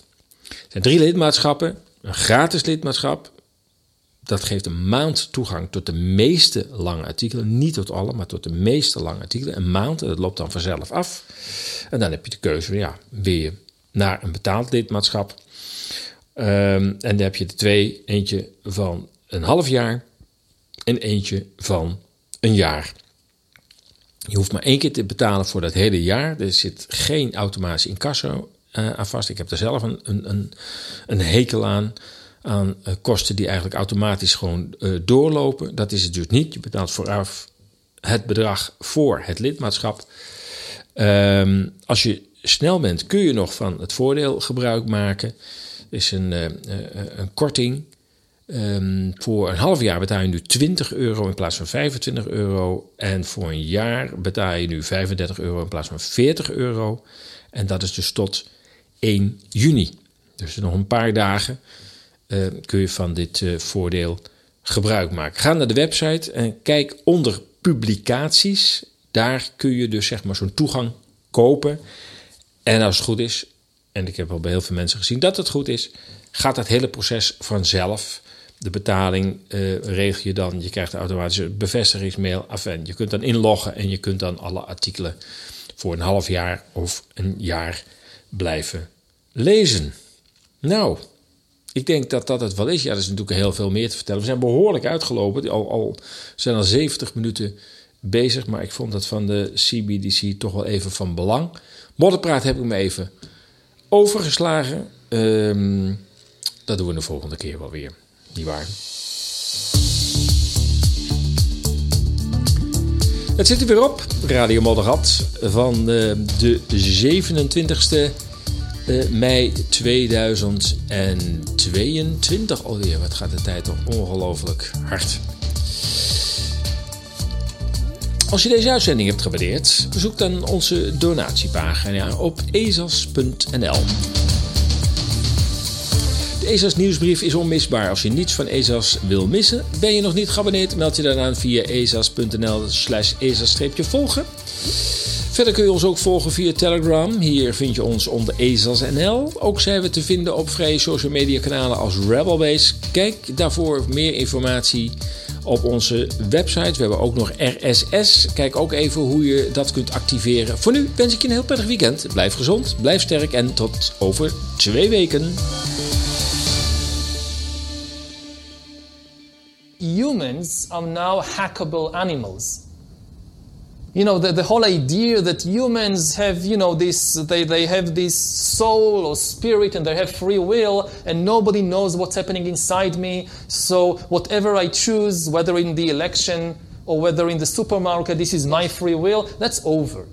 Er zijn drie lidmaatschappen: een gratis lidmaatschap, dat geeft een maand toegang tot de meeste lange artikelen. Niet tot alle, maar tot de meeste lange artikelen. Een maand, en dat loopt dan vanzelf af. En dan heb je de keuze, ja, weer naar een betaald lidmaatschap. Um, en dan heb je de twee, eentje van een half jaar en eentje van een jaar. Je hoeft maar één keer te betalen voor dat hele jaar. Er zit geen automatisch incasso uh, aan vast. Ik heb er zelf een, een, een, hekel aan. Aan uh, kosten die eigenlijk automatisch gewoon uh, doorlopen. Dat is het dus niet. Je betaalt vooraf het bedrag voor het lidmaatschap. Um, als je snel bent, kun je nog van het voordeel gebruik maken. Er is een, een korting Um, voor een half jaar betaal je nu 20 euro in plaats van 25 euro. En voor een jaar betaal je nu 35 euro in plaats van 40 euro. En dat is dus tot 1 juni. Dus nog een paar dagen uh, kun je van dit uh, voordeel gebruik maken. Ga naar de website en kijk onder publicaties. Daar kun je dus zeg maar zo'n toegang kopen. En als het goed is, en ik heb al bij heel veel mensen gezien dat het goed is, gaat dat hele proces vanzelf. De betaling uh, regel je dan. Je krijgt automatisch een bevestigingsmail. Enfin, je kunt dan inloggen en je kunt dan alle artikelen voor een half jaar of een jaar blijven lezen. Nou, ik denk dat dat het wel is. Ja, er is natuurlijk heel veel meer te vertellen. We zijn behoorlijk uitgelopen. Al, al zijn al 70 minuten bezig. Maar ik vond dat van de CBDC toch wel even van belang. Modderpraat heb ik me even overgeslagen. Um, dat doen we de volgende keer wel weer. Niet waar? Het zit er weer op. Radio Moddergat van uh, de 27e uh, mei 2022 alweer. Wat gaat de tijd toch ongelooflijk hard. Als je deze uitzending hebt gewaardeerd, bezoek dan onze donatiepagina op ezas.nl. ESA's nieuwsbrief is onmisbaar. Als je niets van ESA's wil missen, ben je nog niet geabonneerd, meld je dan aan via ezas.nl slash volgen Verder kun je ons ook volgen via Telegram. Hier vind je ons onder ESASNL. Ook zijn we te vinden op vrije social media kanalen als Rebelbase. Kijk daarvoor meer informatie op onze website. We hebben ook nog RSS. Kijk ook even hoe je dat kunt activeren. Voor nu wens ik je een heel prettig weekend. Blijf gezond, blijf sterk en tot over twee weken. Humans are now hackable animals. You know, the, the whole idea that humans have, you know, this, they, they have this soul or spirit and they have free will and nobody knows what's happening inside me. So whatever I choose, whether in the election or whether in the supermarket, this is my free will, that's over.